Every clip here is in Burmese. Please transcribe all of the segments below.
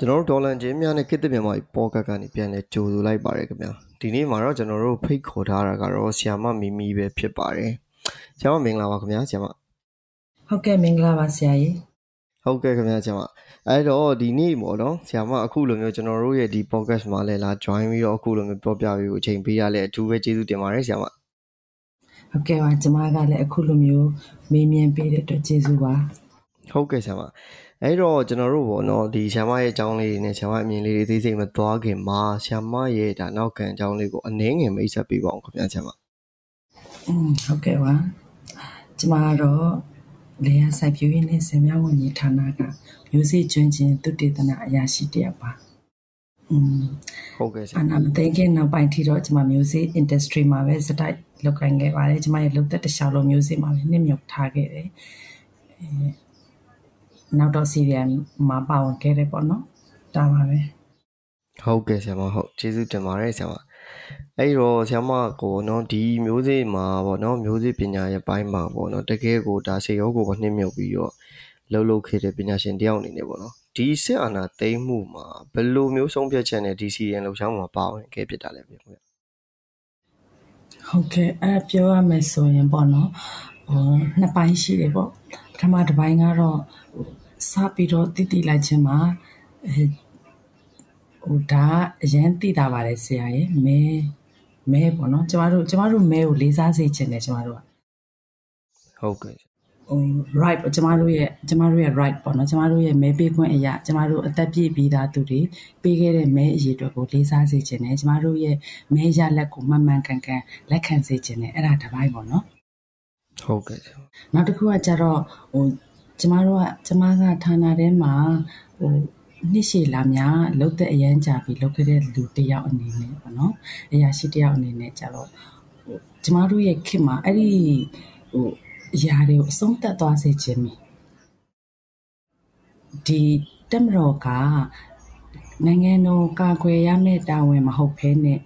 ကျွန်တော်တို့ဒေါ်လန်ချင်းများနဲ့ကိတ္တမြန်မာပေါ့ကတ်ကနေပြန်လဲကြိုဆိုလိုက်ပါတယ်ခင်ဗျာဒီနေ့မှာတော့ကျွန်တော်တို့ဖိတ်ခေါ်ထားတာကတော့ဆီယာမမီမီပဲဖြစ်ပါတယ်ဆီယာမမင်္ဂလာပါခင်ဗျာဆီယာမဟုတ်ကဲ့မင်္ဂလာပါဆရာကြီးဟုတ်ကဲ့ခင်ဗျာဆီယာမအဲ့တော့ဒီနေ့ပေါ့နော်ဆီယာမအခုလိုမျိုးကျွန်တော်တို့ရဲ့ဒီ podcast မှာလည်းလာ join ပြီးတော့အခုလိုမျိုးပြောပြပြီးအချိန်ပေးရလဲအထူးပဲကျေးဇူးတင်ပါတယ်ဆီယာမဟုတ်ကဲ့ပါကျွန်မကလည်းအခုလိုမျိုးမေးမြန်းပေးတဲ့အတွက်ကျေးဇူးပါဟုတ်ကဲ့ဆီယာမ အဲ့တော့ကျွန်တော်တို့ပေါ့နော်ဒီဆ iam ရဲ့အကြောင်းလေးတွေနဲ့ဆ iam အမြင်လေးတွေသိစိတ်မသွားခင်မှာဆ iam ရဲ့ဒါနောက်ခံအကြောင်းလေးကိုအနည်းငယ်မိတ်ဆက်ပေးပါအောင်ခင်ဗျာဆ iam อืมဟုတ်ကဲ့ပါကျွန်မကတော့လေယာစိုက်ပျိုးရေးနဲ့ဆင်မြောင်းဝန်ကြီးဌာနကမျိုးစေ့ကျွမ်းကျင်သုတေသနအရာရှိတယောက်ပါอืมဟုတ်ကဲ့ဆရာအနာမသိခင်နောက်ပိုင်းထိတော့ကျွန်မမျိုးစေ့ industry မှာပဲစတိုက်လုပ်ကိုင်ခဲ့ပါတယ်ကျွန်မရဲ့လုပ်သက်တစ်လျှောက်လုံးမျိုးစေ့မှာပဲနှစ်မြုပ်ထားခဲ့တယ်အဲ နောက်တော့ serial မှာပါဝင်ခဲ့တယ်ပေါ့နော်ဒါပါပဲဟုတ်ကဲ့ဆရာမဟုတ်ကျေးဇူးတင်ပါတယ်ဆရာမအဲ့တော့ဆရာမကိုနော်ဒီမျိုးစေ့မှာပေါ့နော်မျိုးစေ့ပညာရဲ့ပိုင်းမှာပေါ့နော်တကယ်ကိုဒါစေရောကိုကနှိမ့်မြုပ်ပြီးတော့လှုပ်လှုပ်ခဲ့တဲ့ပညာရှင်တယောက်အနေနဲ့ပေါ့နော်ဒီစစ်အာဏာသိမ်းမှုမှာဘယ်လိုမျိုးဆုံးဖြတ်ချက်နဲ့ဒီ CDN လှုပ်ရှားမှုမှာပါဝင်ခဲ့ဖြစ်တာလဲပြန်ခင်ဗျဟုတ်ကဲ့အဲ့ပြောရမယ်ဆိုရင်ပေါ့နော်ဟိုနှစ်ပိုင်းရှိတယ်ပေါ့ပထမတစ်ပိုင်းကတော့ စပြီးတော့တည်တည်လိုက်ခြင်းမှာအဲဟိုဒါအရင်တည်တာပါတယ်ဆရာရဲ့မဲမဲပေါ့နော်ကျမတို့ကျမတို့မဲကိုလေးစားစေချင်တယ်ကျမတို့ကဟုတ်ကဲ့ဟို right ကျမတို့ရဲ့ကျမတို့ရဲ့ right ပေါ့နော်ကျမတို့ရဲ့မဲပေးခွင့်အရာကျမတို့အသက်ပြည့်ပြီးသားသူတွေပေးခဲ့တဲ့မဲအရေးအတွက်ကိုလေးစားစေချင်တယ်ကျမတို့ရဲ့မဲရလက်ကိုမှန်မှန်ကန်ကန်လက်ခံစေချင်တယ်အဲ့ဒါတစ်ပိုင်းပေါ့နော်ဟုတ်ကဲ့နောက်တစ်ခုကကျတော့ဟို ကျမတို့ကကျမကဌာနထဲမှာဟိုနှစ်ရှည်လာများလှုပ်တဲ့အရန်ကြပြီးလှုပ်ခဲ့တဲ့လူတယောက်အနေနဲ့ပေါ့နော်အရာရှိတယောက်အနေနဲ့ကြတော့ဟိုကျမတို့ရဲ့ခေတ်မှာအဲ့ဒီဟိုအရာတွေကိုအဆုံးသတ်သွားစေခြင်းမိဒီတမရောကနိုင်ငံတော်ကာကွယ်ရမယ့်တာဝန်မဟုတ်ဘဲနဲ့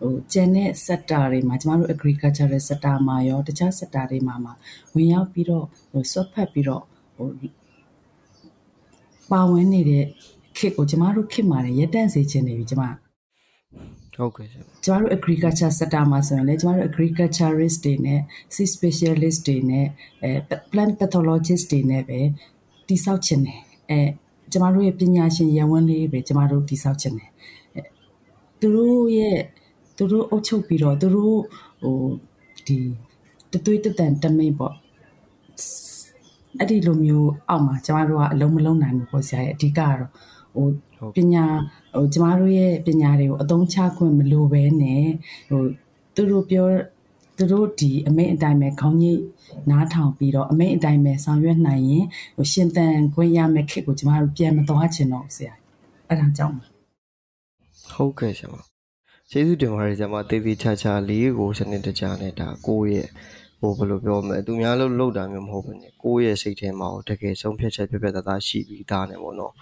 ဟိုကျန်တဲ့ sector တွေမှာကျမတို့ agricultural sector မှာရောတခြား sector တွေမှာမှာဝင်ရောက်ပြီးတော့ဟိုဆွတ်ဖက်ပြီးတော့ဟို ပါဝင်နေတဲ့ခစ်ကိုကျမတို့ခစ်မှာရက်တန့်စေခြင်းနေပြီကျမဟုတ်ကဲ့ကျမတို့ agriculture sector မှာဆိုရင်လည်းကျမတို့ agriculturist တွေနဲ့ seed specialist တွေနဲ့အဲ plant pathologist တွေနဲ့ပဲတိဆောက်ခြင်းတယ်အဲကျမတို့ရဲ့ပညာရှင်ရဝန်းလေးပဲကျမတို့တိဆောက်ခြင်းတယ်သူတို့ရဲ့သူတို့အုပ်ချုပ်ပြီးတော့သူတို့ဟိုဒီတသွေးတတန်တမိတ်ပေါ့ အဲ့ဒီလိုမျိုးအောက်မှာကျမတို့ကအလုံးမလုံးနိုင်ဘူးပေါ့ဆရာရဲ့အဓိကကတော့ဟိုပညာဟိုကျမတို့ရဲ့ပညာတွေကိုအသုံးချခွင့်မလိုဘဲနဲ့ဟိုသူတို့ပြောသူတို့ဒီအမိန့်အတိုင်းပဲခေါင်းကြီးနားထောင်ပြီးတော့အမိန့်အတိုင်းပဲဆောင်ရွက်နိုင်ရင်ဟိုရှင်တန်ခွင့်ရမယ့်ခေတ်ကိုကျမတို့ပြန်မသွားချင်တော့ဆရာအဲ့ဒါကြောင့်ဟုတ်ကဲ့ဆရာကျေးဇူးတင်ပါတယ်ဆရာမတေးသေးချာချာလေးကိုစနစ်တကျနဲ့ဒါကိုယ့်ရဲ့ ဟိုဘယ်လိုပြောမလဲသူများလို့လောက်တာမျိုးမဟုတ်ဘူးねကိုယ့်ရဲ့စိတ်ထဲမှာတကယ်ဆုံးဖြတ်ချက်ပြပြသားသားရှိပြီးသားနဲ့ပေါ့နော်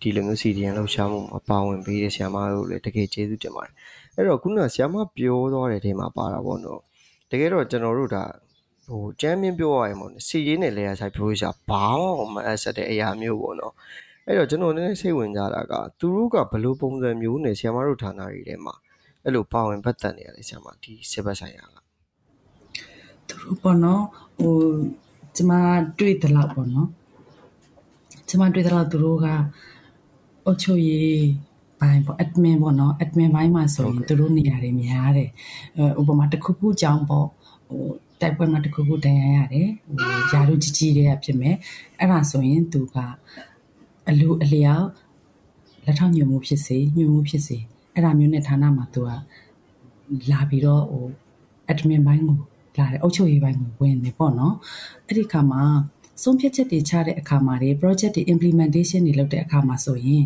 ဒီလိုမျိုး CDN လောက်ရှားမှုမှာပါဝင်ပေးတဲ့ဆရာမတို့လည်းတကယ်ကျေးဇူးတင်ပါတယ်အဲ့တော့ခုနဆရာမပြောသွားတဲ့ထဲမှာပါတာပေါ့နော်တကယ်တော့ကျွန်တော်တို့ဒါဟိုကျမ်းမြင့်ပြောရရင်ပေါ့နော်စီရေးနဲ့လေယာဆိုင်ပြောရစားဘာမှမအပ်ဆက်တဲ့အရာမျိုးပေါ့နော်အဲ့တော့ကျွန်တော်နည်းနည်းစိတ်ဝင်ကြတာကသူတို့ကဘယ်လိုပုံစံမျိုးနဲ့ဆရာမတို့ဌာနတွေထဲမှာအဲ့လိုပါဝင်ပတ်သက်နေရလဲဆရာမဒီစေဘတ်ဆိုင်ရာက သူတို့ပေါ့နော်ဟိုကျမတွေ့သလောက်ပေါ့နော်ကျမတွေ့သလောက်သူတို့ကအုတ်ချုပ်ရေးဘိုင်းပေါ့ admin ပေါ့နော် admin ဘိုင်းမှာဆိုရင်သူတို့နေရာတွေများတယ်ဥပမာတစ်ခုခုကြောင်းပေါ့ဟိုတိုက်ပွဲမှာတစ်ခုခုတန်ရရတယ်ဟိုယာတို့ကြီးကြီးတွေကဖြစ်မယ်အဲ့ဒါဆိုရင်သူကအလူအလျောက်လက်ထောက်ညွှန်မှုဖြစ်စေညွှန်မှုဖြစ်စေအဲ့ဒါမျိုးနဲ့ဌာနမှာသူကလာပြီးတော့ဟို admin ဘိုင်းကို လာတယ်အုပ်ချုပ်ရေးဘိုင်းကိုဝင်နေပေါ့နော်အဲ့ဒီခါမှာဆုံးဖြတ်ချက်တွေချတဲ့အခါမှာတွေ project တွေ implementation တွေလုပ်တဲ့အခါမှာဆိုရင်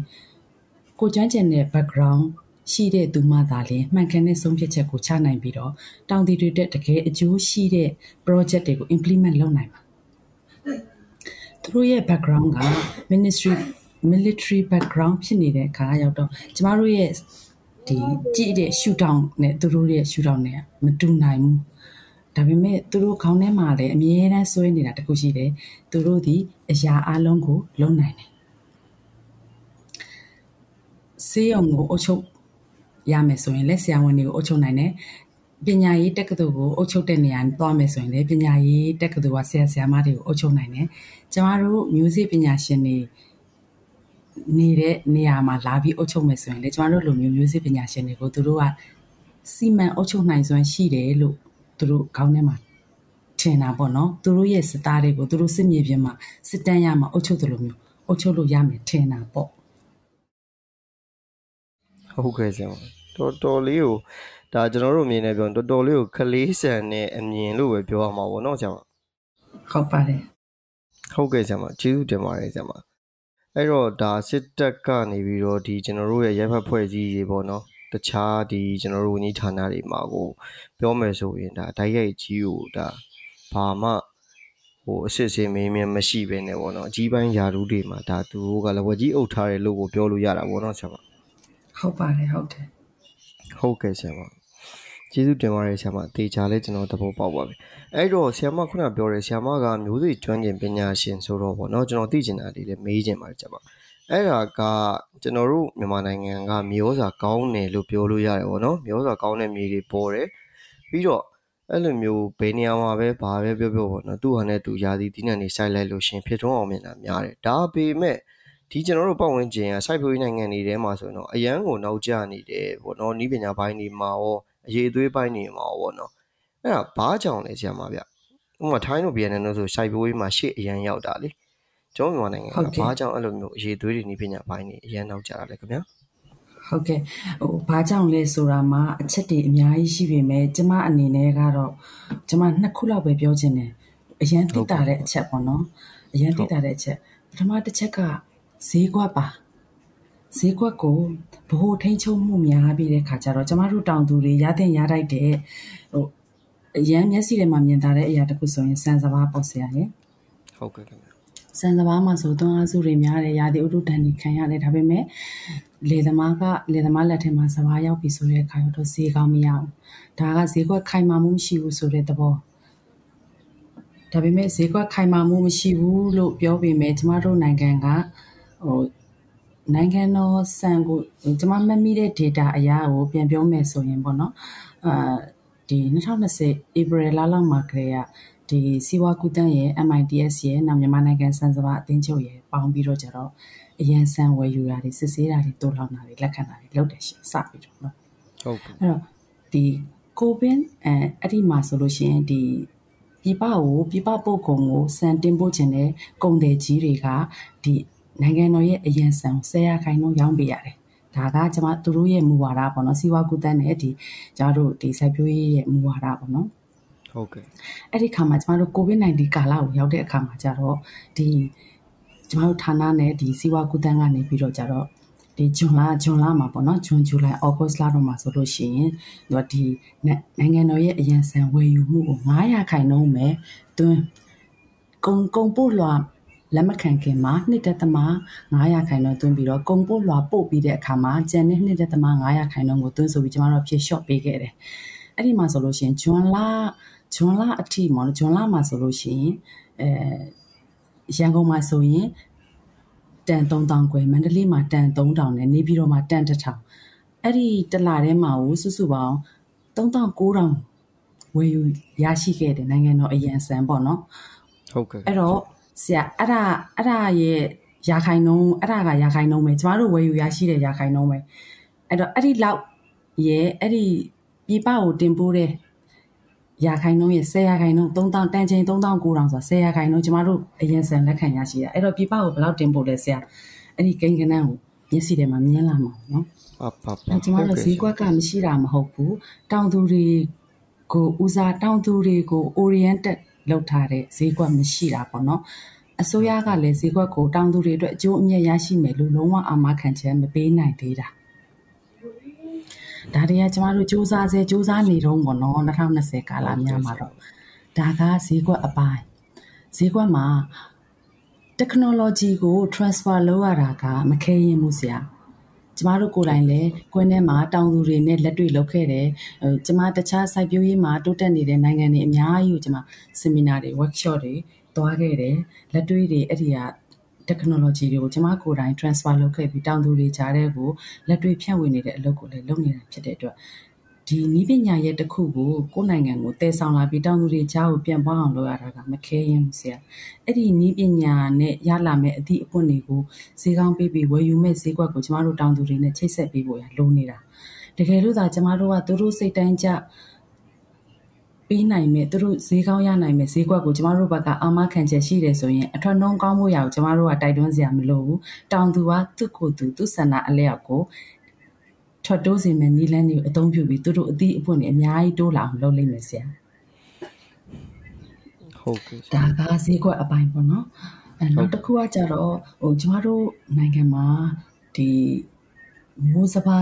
ကိုကျွမ်းကျင်တဲ့ background ရှိတဲ့သူမှသာလေမှန်ကန်တဲ့ဆုံးဖြတ်ချက်ကိုချနိုင်ပြီးတော့တောင်တည်တွေတက်တကယ်အကျိုးရှိတဲ့ project တွေကို implement လုပ်နိုင်ပါသူတို့ရဲ့ background က ministry military background ဖြစ်နေတဲ့အခါရောက်တော့ကျမတို့ရဲ့ဒီကြည့်တဲ့ shootout နဲ့သူတို့ရဲ့ shootout နဲ့မတူနိုင်ဘူး ဒါပေမဲ့သူတို့ခေါင်းထဲမှာလည်းအမြဲတမ်းစွဲနေတာတခုရှိတယ်သူတို့ဒီအရာအလုံးကိုလုံနိုင်တယ်ဆေးရုံကိုအုပ်ချုပ်ရမယ်ဆိုရင်လက်ဆရာဝန်တွေကိုအုပ်ချုပ်နိုင်တယ်ပညာရေးတက္ကသိုလ်ကိုအုပ်ချုပ်တဲ့နေရာသွားမယ်ဆိုရင်လည်းပညာရေးတက္ကသိုလ်ကဆရာဆရာမတွေကိုအုပ်ချုပ်နိုင်တယ်ကျမတို့မျိုးစေ့ပညာရှင်တွေနေတဲ့နေရာမှာလာပြီးအုပ်ချုပ်မယ်ဆိုရင်လေကျမတို့လိုမျိုးမျိုးစေ့ပညာရှင်တွေကိုသူတို့ကစီမံအုပ်ချုပ်နိုင်စွမ်းရှိတယ်လို့ သူတို့ခေါင်းထဲမှာထင်တာပေါ့နော်သူတို့ရဲ့စတားတွေကိုသူတို့စစ်မြေပြင်မှာစစ်တမ်းရမှာအုပ်ချုပ်တယ်လို့မျိုးအုပ်ချုပ်လို့ရမယ်ထင်တာပေါ့ဟုတ်ကဲ့ဆရာတော်တော်လေးကိုဒါကျွန်တော်တို့အမြင်နဲ့ပြောတော်တော်လေးကိုခလေးဆန်တဲ့အမြင်လို့ပဲပြောရမှာပေါ့နော်ဆရာဟုတ်ပါတယ်ဟုတ်ကဲ့ဆရာမကျေးဇူးတင်ပါတယ်ဆရာမအဲ့တော့ဒါစစ်တပ်ကနေပြီးတော့ဒီကျွန်တော်တို့ရဲ့ရပ်ဖက်ဖွဲ့စည်းရေးပေါ့နော် တခြားဒီကျွန်တော်တို့ဝန်ကြီးဌာနတွေမှာကို ပြောမယ်ဆိုရင်ဒါဓာတ်ရိုက်ကြီးကိုဒါဘာမှဟိုအစစ်အဆေးမင်းမင်းမရှိဘဲနဲ့ပေါ့နော်အကြီးပိုင်းယာရုတွေမှာဒါသူတို့ကလည်းဝကြီးအုပ်ထားတယ်လို့ကိုပြောလို့ရတာပေါ့နော်ဆရာမဟုတ်ပါတယ်ဟုတ်တယ်ဟုတ်ကဲ့ဆရာမကျေးဇူးတင်ပါတယ်ဆရာမတေချာလဲကျွန်တော်သဘောပေါက်ပါပြီအဲ့တော့ဆရာမခုနပြောတယ်ဆရာမကမျိုးစိကျွမ်းကျင်ပညာရှင်ဆိုတော့ဗောနော်ကျွန်တော်သိချင်တာလေးလည်းမေးချင်ပါတယ်ဆရာမ အဲ့ဒါကကျွန်တော်တို့မြန်မာနိုင်ငံကမျိုးစာကောင်းတယ်လို့ပြောလို့ရတယ်ဗောနော်မျိုးစာကောင်းတဲ့မြေတွေပေါ်တယ်ပြီးတော့အဲ့လိုမျိုးဘယ်နေရာမှာပဲဘာပဲပြောပြောဗောနော်သူ့ဟာနဲ့သူရာသီတီးနှံနေဆိုင်လိုက်လို့ရှင်ဖြစ်ထွန်းအောင်မြင်တာများတယ်ဒါပေမဲ့ဒီကျွန်တော်တို့ပတ်ဝန်းကျင်ကစိုက်ပျိုးရေးနိုင်ငံတွေထဲမှာဆိုရင်တော့အရန်ကိုနောက်ကျနေတယ်ပေါ့နော်ဤပညာပိုင်းတွေမှာရောအရေးအသွေးပိုင်းတွေမှာရောပေါ့နော်အဲ့ဒါဘာကြောင့်လဲဆရာမဗျဥပမာထိုင်းတို့ BNN တို့ဆိုစိုက်ပျိုးရေးမှာရှေ့အရန်ရောက်တာလေ ကျွန်တော်မြန်မာနိုင်ငံကဘာကြောင့်အဲ့လိုမျိုးအရေးအသွေးတွေဤပညာပိုင်းတွေအရန်နောက်ကျတာလဲခင်ဗျာဟုတ်ကဲ့ဟိုဘာကြောင့်လဲဆိုတာမှာအချက်တွေအများကြီးရှိပေမဲ့ကျမအနေနဲ့ကတော့ကျမနှစ်ခုလောက်ပဲပြောချင်တယ်အရန်သိတာတဲ့အချက်ပေါ့နော်အရန်သိတာတဲ့အချက်ပထမတစ်ချက်ကဈေးကွက်ပါဈေးကွက်ကိုဗဟိုထိန်းချုပ်မှုများပြီးတဲ့ခါကျတော့ကျမတို့တောင်သူတွေရတဲ့ရတိုက်တဲ့ဟိုအရန်မျက်စိထဲမှာမြင်တာတဲ့အရာတခုဆိုရင်စံစဘာပေါ့ဆရာရဲ့ဟုတ်ကဲ့ခင်ဗျ စံစဘာမှာဆိုသွန်းအားစုတွေများတယ်ရာသီဥတုတန်တွေခံရတယ်ဒါပေမဲ့လေသမားကလေသမားလက်ထဲမှာစဘာရောက်ပြီဆိုတဲ့အခါတော့ဈေးကောင်းမရဘူးဒါကဈေးကွက်ခိုင်မာမှုမရှိဘူးဆိုတဲ့သဘောဒါပေမဲ့ဈေးကွက်ခိုင်မာမှုမရှိဘူးလို့ပြောပေမဲ့ကျမတို့နိုင်ငံကဟိုနိုင်ငံတော်စံကိုကျွန်မမှတ်မိတဲ့ data အရာကိုပြန်ပြောမယ်ဆိုရင်ပေါ့နော်အာဒီ2020 April လလောက်မှာကလေးက ဒီစီဝါကူတန်းရဲ့ MITS ရဲ့နောက်မြန်မာနိုင်ငံစံစပါအသင်းချုပ်ရဲ့ပေါင်းပြီးတော့ကြတော့အရန်ဆန်ဝယ်ယူတာတွေစစ်ဆေးတာတွေတိုးလောက်တာတွေလက်ခံတာတွေလုပ်တယ်ရှင်စပြီးတော့နော်ဟုတ်ကဲ့အဲ့တော့ဒီကိုဗစ်အဲအဲ့ဒီမှာဆိုလို့ရှိရင်ဒီပြပကိုပြပပုတ်ကုံကိုစံတင်ပို့ခြင်းတဲ့ကုန်တယ်ကြီးတွေကဒီနိုင်ငံတော်ရဲ့အရန်ဆန်ဆယ်ရာခိုင်နှုန်းရောင်းပေးရတယ်။ဒါကကျွန်မသူတို့ရဲ့မူဝါဒပေါ့နော်စီဝါကူတန်းနဲ့ဒီကျွန်တော်တို့ဒီစိုက်ပျိုးရေးရဲ့မူဝါဒပေါ့နော်။ ဟုတ်ကဲ့။အဲ့ဒီခါမှာကျွန်တော်တို့ COVID-19 ကာလကိုရောက်တဲ့အခါမှာကျတော့ဒီကျွန်တော်တို့ဌာနနဲ့ဒီစီဝါကူတန်းကနေပြီးတော့ကျတော့ဒီဂျွန်လာဂျွန်လာမှာပေါ့နော်ဂျွန်ဇူလိုင်အောက်ဂတ်စ်လတော့မှာဆိုလို့ရှိရင်တော့ဒီနိုင်ငံတော်ရဲ့အရန်ဆန်ဝယ်ယူမှုကို900ခိုင်နှုန်းပဲတွန်းကုံကုံပို့လွှာလက်မခံခင်မှာနှစ်တက်သမ900ခိုင်နှုန်းသွင်းပြီးတော့ကုန်ပို့လွှာပို့ပြီးတဲ့အခါမှာကျန်တဲ့နှစ်တက်သမ900ခိုင်နှုန်းကိုသွင်းဆိုပြီးကျမတို့ဖြည့်လျှော့ပေးခဲ့တယ်။အဲ့ဒီမှာဆိုလို့ရှိရင်ဂျွန်လာ ဂျွန်လာအထိပေါ့နော်ဂျွန်လာမှာဆိုလို့ရှိရင်အဲရန်ကုန်မှာဆိုရင်တန်3000ခွဲမန္တလေးမှာတန်3000နဲ့နေပြည်တော်မှာတန်1000အဲ့ဒီတလထဲမှာကိုစုစုပေါင်း3900ဝယ်ယူရရှိခဲ့တဲ့နိုင်ငံတော်အရန်စံပေါ့နော်ဟုတ်ကဲ့အဲ့တော့ဆရာအဲ့ဒါအဲ့ဒါရဲ့ရာခိုင်နှုန်းအဲ့ဒါကရာခိုင်နှုန်းပဲကျမတို့ဝယ်ယူရရှိတဲ့ရာခိုင်နှုန်းပဲအဲ့တော့အဲ့ဒီလောက်ရဲ့အဲ့ဒီပြပကိုတင်ပို့တဲ့ ရာခိုင်နှုန်းရဲ့10ရာခိုင်နှုန်း3000တန်ချိန်3900ဆိုတာ10ရာခိုင်နှုန်းကျမတို့အရင်ဆန်လက်ခံရရှိတာအဲ့တော့ပြပကိုဘယ်လောက်တင်ပို့လဲဆရာအဲ့ဒီကိန်းကနန်းကိုမျက်စိထဲမှာမြင်လာမှာနော်ဟုတ်ပါပါကျမတို့ဈေးကွက်ကမရှိတာမဟုတ်ဘူးတောင်သူတွေကိုဦးစားတောင်သူတွေကို oriented လောက်ထားတဲ့ဈေးကွက်မရှိတာပေါ့နော်အစိုးရကလည်းဈေးကွက်ကိုတောင်သူတွေအတွက်အကျိုးအမြတ်ရရှိမယ်လို့လုံးဝအာမခံချက်မပေးနိုင်သေးတာ ဒါတွေကကျမတို့စူးစမ်းစေစူးစမ်းနေတော့ပေါ့နော်2020ကာလများမှာတော့ဒါကဈေးကွက်အပိုင်းဈေးကွက်မှာ technology ကို transfer လုပ်ရတာကမခဲရင်ဘူးဆရာကျမတို့ကိုယ်တိုင်လည်းကွင်းထဲမှာတောင်သူတွေနဲ့လက်တွေ့လုပ်ခဲ့တယ်။ကျမတခြားစိုက်ပျိုးရေးမှာတိုးတက်နေတဲ့နိုင်ငံတွေအများကြီးကိုကျမ seminar တွေ workshop တွေသွားခဲ့တယ်။လက်တွေ့တွေအဲ့ဒီက technology တွေကိုကျမကိုယ်တိုင် transfer လုပ်ခဲ့ပြီးတောင်သူတွေကြားတဲ့ကိုလက်တွေ့ဖြန့်ဝေနေတဲ့အလုပ်ကိုလည်းလုပ်နေတာဖြစ်တဲ့အတွက်ဒီနီးပညာရဲ့တစ်ခုကိုကိုယ်နိုင်ငံကိုတည်ဆောင်လာပြီးတောင်သူတွေကြားကိုပြန်ပွားအောင်လုပ်ရတာကမခဲရင်ဘူးဆရာအဲ့ဒီနီးပညာနဲ့ရလာမဲ့အသည့်အပွင့်တွေကိုဈေးကောင်းပေးပြီးဝယ်ယူမဲ့ဈေးကွက်ကိုကျမတို့တောင်သူတွေနဲ့ချိတ်ဆက်ပေးဖို့ရလိုနေတာတကယ်လို့သာကျမတို့ကသူတို့စိတ်တိုင်းကြ ပေးနိုင်မဲ့သူတို့ဈေးကောင်းရနိုင်မဲ့ဈေးကွက်ကိုကျမတို့ဘက်ကအာမခံချက်ရှိတယ်ဆိုရင်အထွတ်နှုံးကောင်းမှုရအောင်ကျမတို့ကတိုက်တွန်းစရာမလိုဘူးတောင်သူကသူ့ကိုယ်သူသူ့ဆန္ဒအလျောက်ကိုထွက်တိုးစေမယ့်နည်းလမ်းတွေကိုအသုံးပြုပြီးသူတို့အသည့်အပွင့်တွေအများကြီးတိုးလာအောင်လုပ်လိမ့်မယ်ဆရာဟုတ်ကဲ့ဒါကဈေးကွက်အပိုင်းပေါ့နော်အဲနောက်တစ်ခုကကြတော့ဟိုကျမတို့နိုင်ငံမှာဒီမိုးစဘာ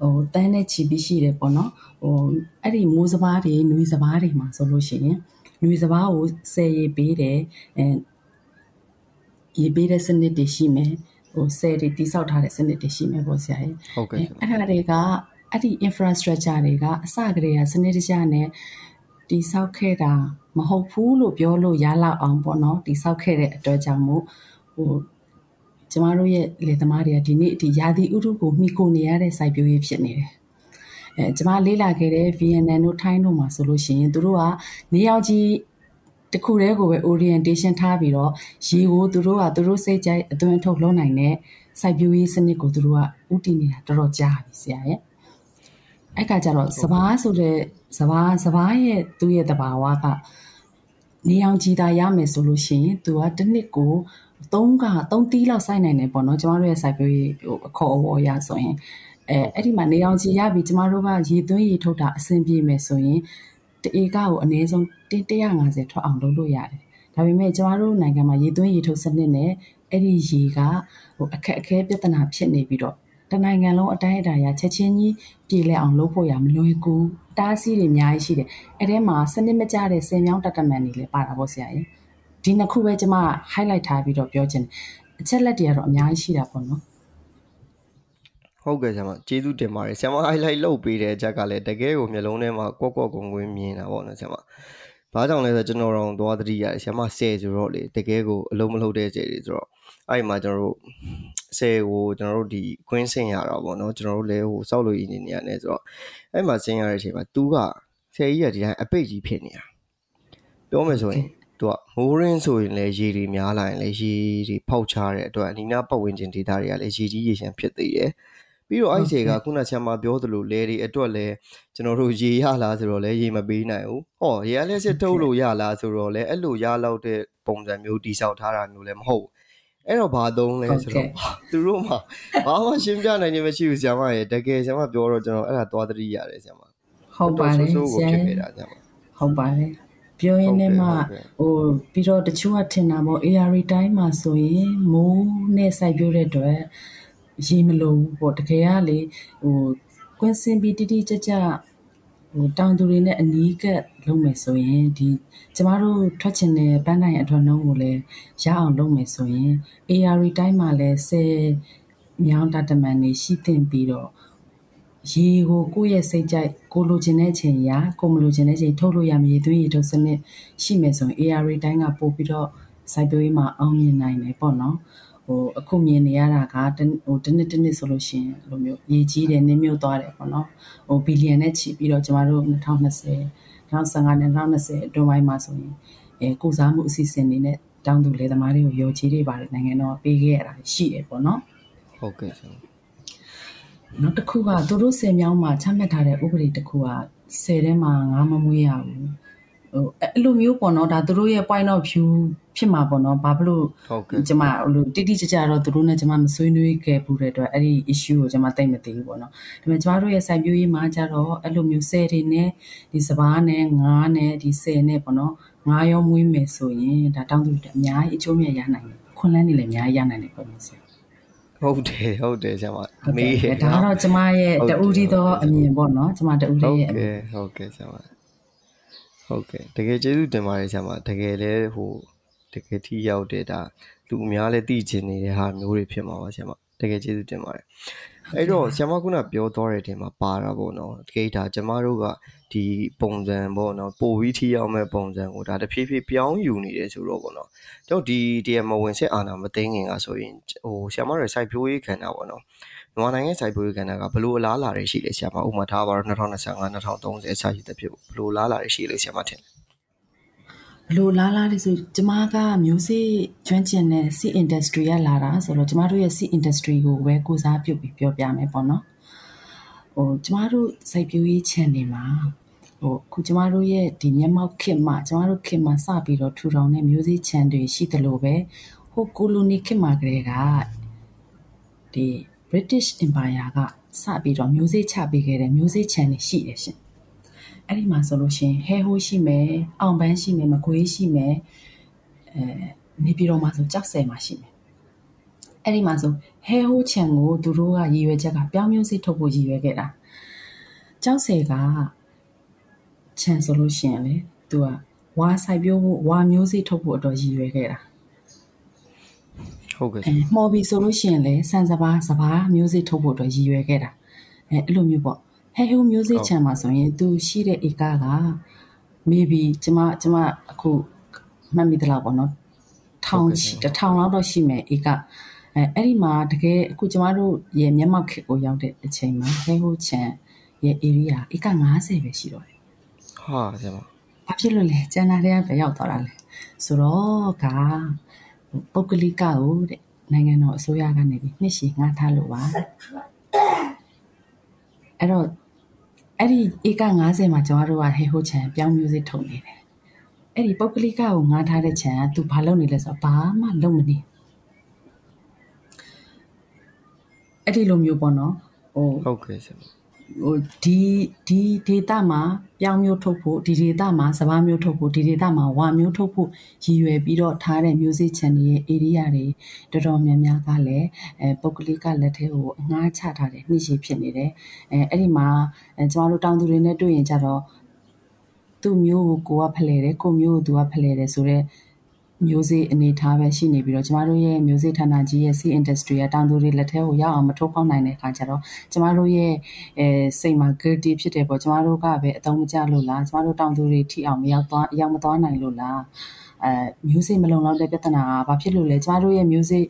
ဟိုတန်းနဲ့ချီပြီးရှိတယ်ပေါ့နော်ဟိုအဲ့ဒီမိုးစဘာတွေနွေစဘာတွေမှာဆိုလို့ရှိရင်နွေစဘာကိုဆယ်ရေပေးတယ်အဲရေပေးတဲ့စနစ်တွေရှိမယ်ဟိုဆယ်တွေတိဆောက်ထားတဲ့စနစ်တွေရှိမယ်ပေါ့ဆရာကြီးဟုတ်ကဲ့အဲ့ဒါတွေကအဲ့ဒီ infrastructure တွေကအစကတည်းကစနစ်တကျနဲ့တိဆောက်ခဲ့တာမဟုတ်ဘူးလို့ပြောလို့ရလောက်အောင်ပေါ့နော်တိဆောက်ခဲ့တဲ့အတွက်ကြောင့်မို့ဟို ကျမတို့ရဲ့လေသမားတွေကဒီနေ့ဒီရာသီဥတုကိုမှီကိုနေရတဲ့စိုက်ပျိုးရေးဖြစ်နေတယ်အဲကျမလေးလာခဲ့တဲ့ VNN တို့ထိုင်းတို့မှာဆိုလို့ရှိရင်တို့ကနေရောက်ကြီးတခုတည်းကိုပဲ orientation ထားပြီးတော့ရေကိုသူတို့ကသူတို့စိတ်ကြိုက်အသွင်ထုတ်လုပ်နိုင်တဲ့စိုက်ပျိုးရေးစနစ်ကိုသူတို့ကဥတည်နေတာတော်တော်ကြာပြီဆရာရဲ့အဲ့ကကြတော့စဘာဆိုတဲ့စဘာစဘာရဲ့သူ့ရဲ့တဘာဝကနေအောင်ကြည်တာရမယ်ဆိုလို့ရှိရင်သူကတစ်နှစ်ကို 3က3တီးလောက်စိုက်နိုင်တယ်ပေါ့နော်ကျမတို့ရဲ့စိုက်ပျိုးရေးဟိုအခေါ်အဝေါ်ရဆိုရင်အဲအဲ့ဒီမှာနေအောင်ကြည်ရပြီးကျမတို့ကရေသွင်းရေထုတ်တာအဆင်ပြေမယ်ဆိုရင်တဧကကိုအနည်းဆုံး150ထွက်အောင်လုပ်လို့ရတယ်။ဒါပေမဲ့ကျမတို့နိုင်ငံမှာရေသွင်းရေထုတ်စနစ်နဲ့အဲ့ဒီရေကဟိုအခက်အခဲပြဿနာဖြစ်နေပြီးတော့တနိုင်ငံလုံးအတိုင်းအတာရချက်ချင်းကြီးပြည်လဲအောင်လုပ်ဖို့ရမလွယ်ကူတားဆီးတွေအများကြီးရှိတယ်အဲ့ထဲမှာစနစ်မကျတဲ့ဆင်မြောင်းတက်တမန်တွေလည်းပါတာပေါ့ဆရာကြီး ဒီနှစ်ခုပဲကျွန်မ highlight ထားပြီးတော့ပြောချင်တယ်အချက်လက်တွေကတော့အများကြီးရှိတာပေါ့နော်ဟုတ်ကဲ့ဆရာမကျေးဇူးတင်ပါတယ်ဆရာမ highlight လုပ်ပေးတဲ့အချက်ကလည်းတကယ်ကိုမျိုးလုံးထဲမှာကွက်ကွက်ကုံကွင်းမြင်တာပေါ့နော်ဆရာမဘာကြောင့်လဲဆိုတော့ကျွန်တော်တို့သွားသတိရတယ်ဆရာမဆယ်ဆိုတော့လေတကယ်ကိုအလုံးမလုံးတဲ့ဆယ်တွေဆိုတော့အဲ့ဒီမှာကျွန်တော်တို့ဆယ်ကိုကျွန်တော်တို့ဒီခွင်းဆင်ရတာပေါ့နော်ကျွန်တော်တို့လည်းဟိုစောက်လို့အင်ဂျင်နီယာနဲ့ဆိုတော့အဲ့မှာဆင်ရတဲ့အချိန်မှာသူကဆယ်ကြီးကဒီတိုင်းအပိတ်ကြီးဖြစ်နေတာပြောမယ်ဆိုရင် သူကမိုးရင်းဆိုရင်လည်းရေတွေများလာရင်လည်းရေတွေဖောက်ချတဲ့အတွက်အနီးနားပတ်ဝန်းကျင်ဒေသတွေကလည်းရေကြီးရေရှမ်းဖြစ်သေးတယ်ပြီးတော့အဲ့ဒီကခုနဆရာမပြောသလိုလဲတွေအတွက်လဲကျွန်တော်တို့ရေရလားဆိုတော့လဲရေမပေးနိုင်ဘူးဟောရေလည်းစစ်ထုတ်လို့ရလားဆိုတော့လဲအဲ့လိုရလောက်တဲ့ပုံစံမျိုးတိဆောက်ထားတာမျိုးလည်းမဟုတ်ဘူးအဲ့တော့ဘာသုံးလဲဆိုတော့သူတို့မှဘာမှရှင်းပြနိုင်ခြင်းမရှိဘူးဆရာမရေတကယ်ဆရာမပြောတော့ကျွန်တော်အဲ့ဒါသွားသတိရတယ်ဆရာမဟုတ်ပါတယ်ဆရာဟုတ်ပါတယ် ပြောရင်းနဲ့မှဟိုပြီးတော့တချို့ကထင်တာပေါ့ AR တိုင်းမှာဆိုရင်မိုးနဲ့စိုက်ပြိုးတဲ့အတွက်ရေမလိုဘူးပေါ့တကယ်ကလေဟိုကွင်းစင်ပြီးတိတိကျကျဟိုတောင်သူတွေနဲ့အနီးကပ်လုပ်မယ်ဆိုရင်ဒီကျမတို့ထွက်ချင်တဲ့ပန်းတိုင်အထွတ်နှုံးကိုလည်းရအောင်လုပ်မယ်ဆိုရင် AR တိုင်းမှာလည်းဆယ်မြောင်းတတမန်နေရှိသင့်ပြီးတော့ ရေကိုကိုယ့်ရဲ့စိတ်ကြိုက်ကိုလိုချင်တဲ့အချိန်ရာကိုမလိုချင်တဲ့အချိန်ထုတ်လို့ရမယ်သွေးရထုတ်စနစ်ရှိမယ်ဆိုရင် AR တိုင်းကပို့ပြီးတော့စိုက်ပျိုးရေးမှာအောင်မြင်နိုင်တယ်ပေါ့နော်ဟိုအခုမြင်နေရတာကဟိုတစ်နှစ်တစ်နှစ်ဆိုလို့ရှိရင်လိုမျိုးရေကြီးတယ်နင်းမြုပ်သွားတယ်ပေါ့နော်ဟိုဘီလီယံနဲ့ချီပြီးတော့ကျမတို့2020 2015နဲ့2020အတွင်းပိုင်းမှာဆိုရင်အဲကုစားမှုအစီအစဉ်တွေနဲ့တောင်းသူလေသမားတွေကိုရောချီးတွေပါတယ်နိုင်ငံတော်ပေးခဲ့ရတာရှိတယ်ပေါ့နော်ဟုတ်ကဲ့ဆရာမ နောက်တစ်ခုကသူတို့ဆယ်မြောင်းမှာချမှတ်ထားတဲ့ဥပဒေတစ်ခုကဆယ်ထဲမှာငါမမွေးရဘူးဟိုအဲ့လိုမျိုးပေါ့နော်ဒါသူတို့ရဲ့ point of view ဖြစ်မှာပေါ့နော်ဘာဖြစ်လို့ဟုတ်ကဲ့ကျမဟိုလိုတိတိကျကျတော့သူတို့နဲ့ကျမမဆွေးနွေးခဲ့ဘူးတဲ့အတွက်အဲ့ဒီ issue ကိုကျမသိမသိဘူးပေါ့နော်ဒါပေမဲ့ကျမတို့ရဲ့စိုက်ပျိုးရေးမှာကျတော့အဲ့လိုမျိုးဆယ်တွေနဲ့ဒီစပားနဲ့ငါးနဲ့ဒီဆယ်နဲ့ပေါ့နော်ငါးရောမွေးမယ်ဆိုရင်ဒါတောင်းသူတွေအများကြီးအကျိုးမြတ်ရနိုင်တယ်ခွန်လန်းနေလည်းအများကြီးရနိုင်တယ်ပေါ့နော်ဆရာ ဟုတ်တယ်ဟုတ်တယ်ဆရာမဟုတ်မေးကဲ့ရဒါကတော့ကျမရဲ့ဟုတ်တူတီသောအမြင်ပေါ့နော်ကျမတူတီဟုတ်ရဲ့အမြင်ကဲ့ဟုတ်ကဲ့ဆရာမဟုတ်ကဲ့တကယ်ကျေးဇူးတင်ပါတယ်ဆရာမတကယ်လဲဟိုတကယ်ထိရောက်တဲ့ဒါလူအများလဲသိချင်နေတဲ့ဟာမျိုးတွေဖြစ်မှာပါဆရာမတကယ်ကျေးဇူးတင်ပါတယ်အဲ့တော့ဆရာမခုနပြောသွားတဲ့အချိန်မှာပါတာပေါ့နော်တကယ်ဒါကျမတို့က ဒီပုံစံပေါ့နော်ပိုပြီးထိရောက်မဲ့ပုံစံကိုဒါတဖြည်းဖြည်းပြောင်းယူနေတယ်ဆိုတော့ပေါ့နော်ကျွန်တော်ဒီတရားမဝင်စစ်အာဏာမသိငင်ကဆိုရင်ဟိုဆရာမတွေစိုက်ပျိုးရေးခန္ဓာပေါ့နော်မြန်မာနိုင်ငံစိုက်ပျိုးရေးကဏ္ဍကဘလို့အလားအလာတွေရှိလဲဆရာမဥပမာထားပါတော့2025 2030အစရှိတဲ့ဖြစ်ဘလို့အလားအလာတွေရှိလဲဆရာမထင်ဘလို့လားလားလေးဆိုကျမကမျိုးစေ့ကျွမ်းကျင်တဲ့ sea industry ကလာတာဆိုတော့ကျမတို့ရဲ့ sea industry ကိုပဲကိုစားပြုတ်ပြီးပြောပြမယ်ပေါ့နော်ဟိုကျမတို့စိုက်ပျိုးရေး channel မှာ ဟိုအခုကျမတို့ရဲ့ဒီမျက်မှောက်ခေတ်မှာကျမတို့ခေတ်မှာစပြီးတော့ထူထောင်တဲ့မျိုးစေ့ channel တွေရှိတယ်လို့ပဲဟိုကိုလိုနီခေတ်မှာကလေးကဒီ British Empire ကစပြီးတော့မျိုးစေ့ချပေးခဲ့တဲ့မျိုးစေ့ channel ရှိတယ်ရှင်အဲ့ဒီမှာဆိုလို့ရှရင်ဟဲဟိုးရှိမယ်အောင်ပန်းရှိမယ်မကွေးရှိမယ်အဲနေပြည်တော်မှာဆိုကြောက်ဆယ်မှာရှိမယ်အဲ့ဒီမှာဆိုဟဲဟိုးချံကိုသူတို့ကရည်ရွယ်ချက်ကပြောင်းမျိုးစေ့ထုတ်ဖို့ရည်ရွယ်ခဲ့တာကြောက်ဆယ်က ချံဆိုလို့ရှရင်လေသူကဝါဆိုင်ပြိုးဖို့ဝါမျိုးစေ့ထုတ်ဖို့အတွက်ရည်ရွယ်ခဲ့တာဟုတ်ကဲ့အဲမှော်ပြီဆိုလို့ရှိရင်လေဆန်စပါးစပါးမျိုးစေ့ထုတ်ဖို့အတွက်ရည်ရွယ်ခဲ့တာအဲအဲ့လိုမျိုးပေါ့ဟဲဟိုမျိုးစေ့ချမ်းမှာဆိုရင်သူရှိတဲ့ဧကက maybe ကျမကျမအခုမှတ်မိသလားပေါ့နော်ထောင်ချီတစ်ထောင်လောက်တော့ရှိမယ်ဧကအဲအဲ့ဒီမှာတကယ်အခုကျမတို့ရဲ့မျက်မှောက်ခေတ်ကိုရောက်တဲ့အချိန်မှာဟဲဟိုချမ်းရဲ့ area ဧက90ပဲရှိတော့တယ် ဟာဆရာမဘာဖြစ်လို့လဲကျန်တာတွေကပဲရောက်သွားတာလဲဆိုတော့ကပုဂ္ဂလိကကိုတဲ့နိုင်ငံတော်အစိုးရကနေပြီးနှစ်ရှည်ငှားထားလို့ပါအဲ့တော့အဲ့ဒီဧက90မှာကျွန်တော်တို့ကဟေဟိုချန်ပြောင်းမျိုးစစ်ထုံနေတယ်အဲ့ဒီပုဂ္ဂလိကကိုငှားထားတဲ့ချန်ကသူဘာလုပ်နေလဲဆိုတော့ဘာမှလုပ်မနေအဲ့ဒီလိုမျိုးပေါ့နော်ဟိုဟုတ်ကဲ့ဆရာမ ဟိုဒီဒီဒေတာမှာပြောင်းမျိုးထုတ်ဖို့ဒီဒေတာမှာစပားမျိုးထုတ်ဖို့ဒီဒေတာမှာဝါမျိုးထုတ်ဖို့ရည်ရွယ်ပြီးတော့ထားတဲ့ music channel ရဲ့ area တွေတော်တော်များများကလည်းအဲပုဂ္ဂလိကလက်ထဲကိုအငှားချထားတယ်နှိရှိဖြစ်နေတယ်အဲအဲ့ဒီမှာအဲကျမတို့တောင်သူတွေနဲ့တွေ့ရင်ကြတော့သူ့မျိုးကိုကိုကဖလှယ်တယ်ကိုမျိုးကိုသူကဖလှယ်တယ်ဆိုတော့ မျိုးစေ့အနေထားပဲရှိနေပြီးတော့ကျမတို့ရဲ့မျိုးစေ့ဌာနကြီးရဲ့ sea industry ကတောင်သူတွေလက်ထဲကိုရောက်အောင်မထိုးဖောက်နိုင်တဲ့အခါကျတော့ကျမတို့ရဲ့အဲစိတ်မှာ guilty ဖြစ်တယ်ပေါ့ကျမတို့ကပဲအတုံးမကျလို့လားကျမတို့တောင်သူတွေထိအောင်မရောက်သွားရောက်မသွားနိုင်လို့လားအဲမျိုးစေ့မလုံလောက်တဲ့ပြဿနာကဘာဖြစ်လို့လဲကျမတို့ရဲ့မျိုးစေ့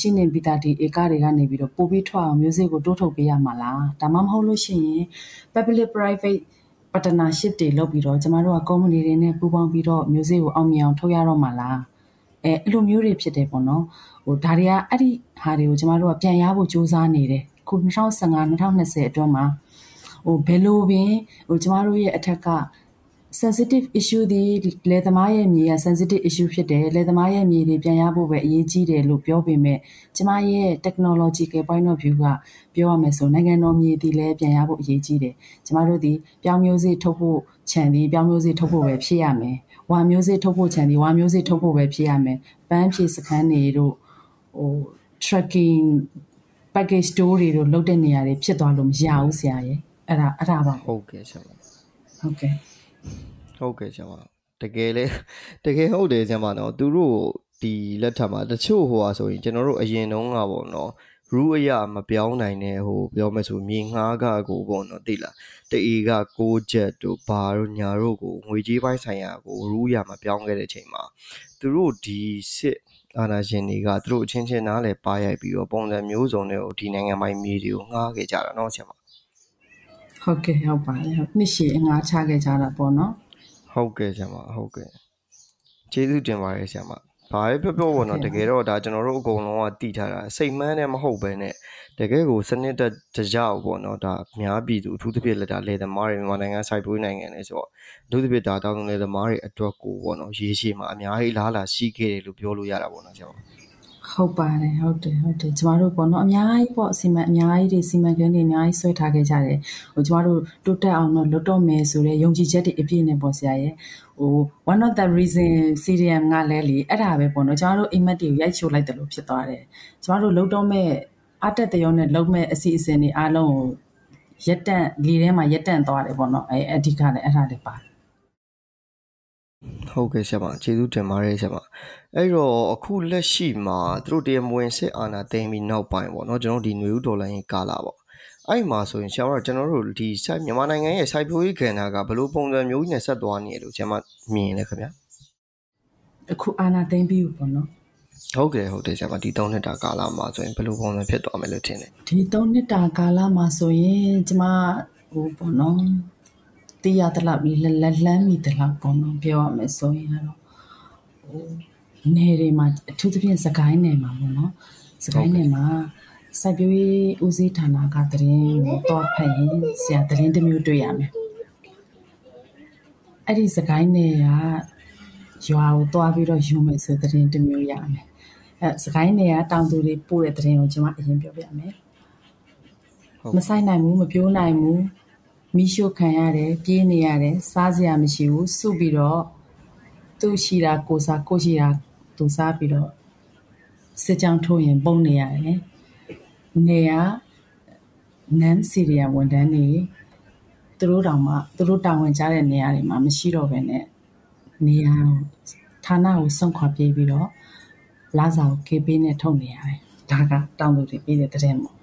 ရှိနေပြီးသားဒီဧကတွေကနေပြီးတော့ပို့ပြီးထွက်အောင်မျိုးစေ့ကိုတိုးထုတ်ပေးရမှာလားဒါမှမဟုတ်လို့ရှိရင် public private partnership တွေလုပ်ပြီးတော့ကျမတို့က company တွေနဲ့ပူးပေါင်းပြီးတော့မျိုးစေ့ကိုအောင်မြင်အောင်ထုတ်ရတော့မှာလားအဲအဲ့လိုမျိုးတွေဖြစ်တယ်ပေါ့နော်ဟိုဒါတွေကအဲ့ဒီဟာတွေကိုကျမတို့ကပြန်ရဖို့စူးစမ်းနေတယ်ခု2015 2020အတွင်းမှာဟိုဘယ်လိုပင်ဟိုကျမတို့ရဲ့အထက်က sensitive issue ဒီလယ်သမားရဲ့မြေက sensitive issue ဖြစ်တယ်လယ်သမားရဲ့မြေတွေပြန်ရဖို့ပဲအရေးကြီးတယ်လို့ပြောပေမဲ့ကျမရဲ့ technological point of view ကပြောရမယ်ဆိုနိုင်ငံတော်မြေဒီလည်းပြန်ရဖို့အရေးကြီးတယ်ကျမတို့ဒီပြောင်းမျိုးစေ့ထုတ်ဖို့ခြံဒီပြောင်းမျိုးစေ့ထုတ်ဖို့ပဲဖြစ်ရမယ်ဝါမျိုးစေ့ထုတ်ဖို့ခြံဒီဝါမျိုးစေ့ထုတ်ဖို့ပဲဖြစ်ရမယ်ပန်းဖြေစခန်းတွေတို့ဟို tracking package store တွေတို့လုတ်တဲ့နေရာတွေဖြစ်သွားလို့မရဘူးဆရာရဲ့အဲ့ဒါအဲ့ဒါပါဟုတ်ကဲ့ဆရာမဟုတ်ကဲ့ ဟုတ်ကဲ့ဆရာမတကယ်လေတကယ်ဟုတ်တယ်ဆရာမနော်သူတို့ဒီလက်ထက်မှာတချို့ဟိုဟာဆိုရင်ကျွန်တော်တို့အရင်တုန်းကပေါ့နော်ရူးအရာမပြောင်းနိုင်တဲ့ဟိုပြောမယ်ဆိုမြေငှားကကိုပေါ့နော်သိလားတအေက6ချက်တို့ဘာတို့ညာတို့ကိုငွေကြေးပိုင်းဆိုင်ရာကိုရူးအရာမပြောင်းခဲ့တဲ့အချိန်မှာသူတို့ဒီစစ်အာဏာရှင်တွေကသူတို့အချင်းချင်းနားလဲပါရိုက်ပြီးတော့ပုံစံမျိုးစုံတွေကိုဒီနိုင်ငံပိုင်မြေတွေကိုငှားခဲ့ကြတာเนาะဆရာမ ဟုတ်ကဲ့ဟုတ်ပါတယ်ဟုတ်နှစ်ရှည်အငှားချခဲ့ကြတာပေါ့နော်ဟုတ်ကဲ့ဆရာမဟုတ်ကဲ့ကျေးဇူးတင်ပါတယ်ဆရာမဘာပဲပြောပြောပေါ့နော်တကယ်တော့ဒါကျွန်တော်တို့အကုန်လုံးကတည်ထားတာစိတ်မှန်းနဲ့မဟုတ်ပဲနဲ့တကယ်ကိုစနစ်တကျကြောက်ပေါ့နော်ဒါအများပြည်သူအထူးသဖြင့်လက်တာလေသမားတွေမြန်မာနိုင်ငံစိုက်ပျိုးနိုင်ငံတွေဆိုတော့အထူးသဖြင့်ဒါတောင်းတလေသမားတွေအတွက်ကိုပေါ့နော်ရေးရှိမှာအများကြီးလားလာရှိခဲ့တယ်လို့ပြောလို့ရတာပေါ့နော်ကျွန်တော် ဟုတ်ပါတယ်ဟုတ်တယ်ဟုတ်တယ်ကျမတို့ပေါ့နော်အများကြီးပေါ့စီမံအများကြီးတွေစီမံကိန်းတွေအများကြီးဆွဲထားခဲ့ကြတယ်ဟိုကျမတို့တိုးတက်အောင်တော့လွတ်တော့မယ်ဆိုတော့ယုံကြည်ချက်တွေအပြည့်နဲ့ပေါ့ဆရာရဲ့ဟို one of the reason CDM ကလည်းလေအဲ့ဒါပဲပေါ့နော်ကျမတို့အိမ်မက်တွေကိုရိုက်ချိုးလိုက်တယ်လို့ဖြစ်သွားတယ်ကျမတို့လွတ်တော့မဲ့အတက်တရုံနဲ့လုံမဲ့အစီအစဉ်တွေအားလုံးကိုရက်တန့်လေထဲမှာရက်တန့်သွားတယ်ပေါ့နော်အဲအဓိကလည်းအဲ့ဒါလည်းပါတယ် ဟုတ်ကဲ့ဆရာမကျေးဇူးတင်ပါတယ်ဆရာမအဲ့တော့အခုလက်ရှိမှာသူတို့တရားမဝင်စစ်အာဏာသိမ်းပြီးနောက်ပိုင်းပေါ့နော်ကျွန်တော်ဒီနွေဦးဒေါ်လာရင်းကာလာပေါ့အဲ့မှာဆိုရင်ဆရာမကျွန်တော်တို့ဒီစိုက်မြန်မာနိုင်ငံရဲ့စိုက်ပျိုးရေးကဏ္ဍကဘယ်လိုပုံစံမျိုးကြီးနဲ့ဆက်သွားနေရလို့ဆရာမမြင်လဲခင်ဗျာအခုအာဏာသိမ်းပြီးပေါ့နော်ဟုတ်ကဲ့ဟုတ်တယ်ဆရာမဒီ3နှစ်တာကာလမှာဆိုရင်ဘယ်လိုပုံစံဖြစ်သွားမယ်လို့ထင်လဲဒီ3နှစ်တာကာလမှာဆိုရင်ကျမဟိုပေါ့နော် သိရတလောက်လက်လက်လန်းမိတလောက်ပေါ့နော်ပြောရမယ်ဆိုရင်တော့ဟိုနယ်တွေမှာအထူးသဖြင့်စကိုင်းနယ်မှာပေါ့နော်စကိုင်းနယ်မှာစိုက်ပျိုးရေးဦးစီးဌာနကတရင်ကိုတော့ဖတ်ရင်ဆရာတရင်တစ်မျိုးတွေ့ရမယ်အဲ့ဒီစကိုင်းနယ်ကရွာကိုသွားပြီးတော့ယူမယ်ဆိုတဲ့တင်တစ်မျိုးရမယ်အဲစကိုင်းနယ်ကတောင်သူတွေပို့တဲ့တင်ကိုကျွန်မအရင်ပြောပြမယ်မဆိုင်နိုင်ဘူးမပြောနိုင်ဘူး မိရှုခံရတယ် ပြေးနေရတယ် စားစရာမရှိဘူး စုပြီးတော့ သူ့ရှိတာကိုစား ကိုရှိတာသူစားပြီးတော့ စစ်ကြောင်းထိုးရင် ပုံနေရတယ်နေရနန်းစီရီယာဝန်ထမ်းတွေ သူတို့တောင်မှ သူတို့တာဝန်ကြတဲ့နေရာတွေမှာ မရှိတော့ဘဲနဲ့ နေရာဌာနကို စွန့်ခွာပြေးပြီးတော့လာစာကိုကေပေးနဲ့ ထုတ်နေရတယ် ဒါက တောင်းသူတွေပေးတဲ့တဲ့ပေါ့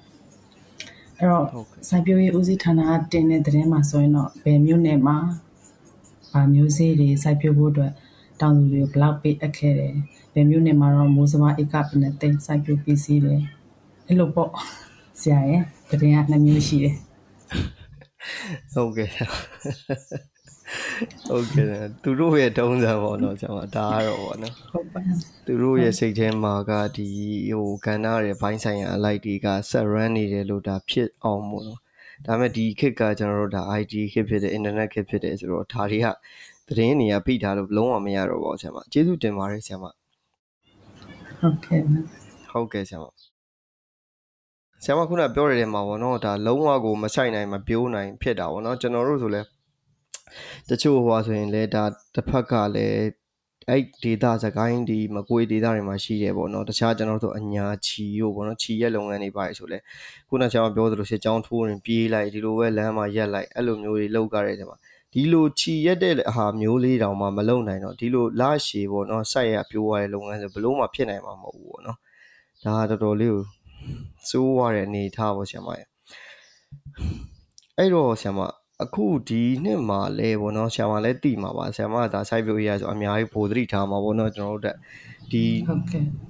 အဲ့တော့စိုက်ပျိုးရေးဦးစီးဌာနကတင်တဲ့တဲ့မှာဆိုရင်တော့ဘယ်မျိုးနယ်မှာဗာမျိုးစေ့တွေစိုက်ပျိုးဖို့အတွက်တောင်းသူတွေကိုဘလောက်ပေးအပ်ခဲ့တယ်ဘယ်မျိုးနယ်မှာတော့မိုးစမဧကပနဲ့တိတ်စိုက်ပျိုးပစ္စည်းတယ်အဲ့လိုပေါ့ဆရာရဲ့တဲ့ကနှစ်မျိုးရှိတယ်ဟုတ်ကဲ့ ဟုတ်ကဲ့သူတို့ရဲ့တုံးစံပေါ့နော်ကျွန်တော်ဒါကတော့ပေါ့နော်ဟုတ်ပါသူတို့ရဲ့စိတ်ထဲမှာကဒီဟိုကဏ္ဍရဲ့ဘိုင်းဆိုင်ရာအလိုက်တွေကဆက် run နေတယ်လို့ဒါဖြစ်အောင်မို့နော်ဒါပေမဲ့ဒီခေတ်ကကျွန်တော်တို့ဒါ IT ခေတ်ဖြစ်တယ် internet ခေတ်ဖြစ်တယ်ဆိုတော့ဒါတွေကသတင်းတွေကဖိထားလို့လုံးဝမရတော့ပါဘူးဆရာမကျေးဇူးတင်ပါတယ်ဆရာမဟုတ်ကဲ့ဟုတ်ကဲ့ဆရာမဆရာမခုနပြောရတဲ့မှာပေါ့နော်ဒါလုံးဝကိုမဆိုင်နိုင်မပြိုးနိုင်ဖြစ်တာပေါ့နော်ကျွန်တော်တို့ဆိုလဲ တချို့ဟိုဆိုရင်လဲဒါတစ်ဖက်ကလည်းအဲ့ဒေတာစကိုင်းဒီမကွေဒေတာတွေမှာရှိတယ်ပေါ့နော်တခြားကျွန်တော်တို့အညာချီရောပေါ့နော်ချီရက်လုပ်ငန်းတွေပါဆိုလဲခုနကကျွန်တော်ပြောသလိုရှစ်ချောင်းထိုးရင်ပြေးလိုက်ဒီလိုပဲလမ်းမှာရက်လိုက်အဲ့လိုမျိုးတွေလောက်ကြတဲ့ဒီမှာဒီလိုချီရက်တဲ့ဟာမျိုးလေးတောင်မှမလုံနိုင်တော့ဒီလိုလရှည်ပေါ့နော်စိုက်ရပြိုးရတဲ့လုပ်ငန်းဆိုဘလို့မှဖြစ်နိုင်မှာမဟုတ်ဘူးပေါ့နော်ဒါတော်တော်လေးကိုစိုးရတဲ့အနေထားပေါ့ဆရာမရဲ့အဲ့တော့ဆရာမ အခုဒီနှစ်မှာလဲပေါ့နော်ဆရာမလည်းတည်မှာပါဆရာမကဒါ site view ရေးဆိုအများကြီးပိုသတိထားမှာပေါ့နော်ကျွန်တော်တို့တက်ဒီ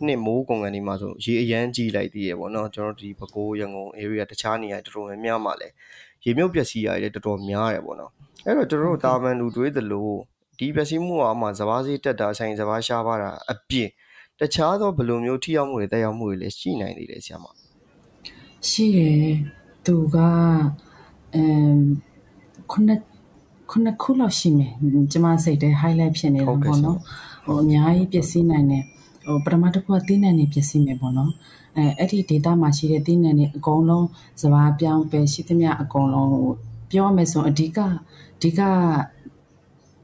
နှစ်မိုးကုန်ကန်ဒီမှာဆိုရေအရန်ကြီးလိုက်သေးရပေါ့နော်ကျွန်တော်ဒီပဲခူးရန်ကုန် area တခြားနေရာတော်တော်များများမှာလဲရေမြုပ်ပျက်စီးရတယ်တော်တော်များတယ်ပေါ့နော်အဲ့တော့ကျွန်တော်တို့တာမန်လူတွေးသလိုဒီပျက်စီးမှုအမှစဘာစီတက်တာဆိုင်စဘာရှားပါတာအပြင်တခြားသောဘယ်လိုမျိုးထိရောက်မှုတွေတက်ရောက်မှုတွေလည်းရှိနိုင်သေးတယ်ဆရာမရှိတယ်သူကအမ် ခုနှစ်ခုနှစ်ခုလောက်ရှိမယ်ကျမစိတ်ထဲ highlight ဖြစ်နေတာပေါ့နော်ဟိုအများကြီးပျက်စီးနိုင်တယ်ဟိုပထမတစ်ခုကသီးနှံတွေပျက်စီးမယ်ပေါ့နော်အဲအဲ့ဒီ data မှာရှိတဲ့သီးနှံတွေအကုန်လုံးစဘာပြောင်းပဲရှိသမျှအကုန်လုံးပြောရမယ်ဆိုအဓိကအဓိက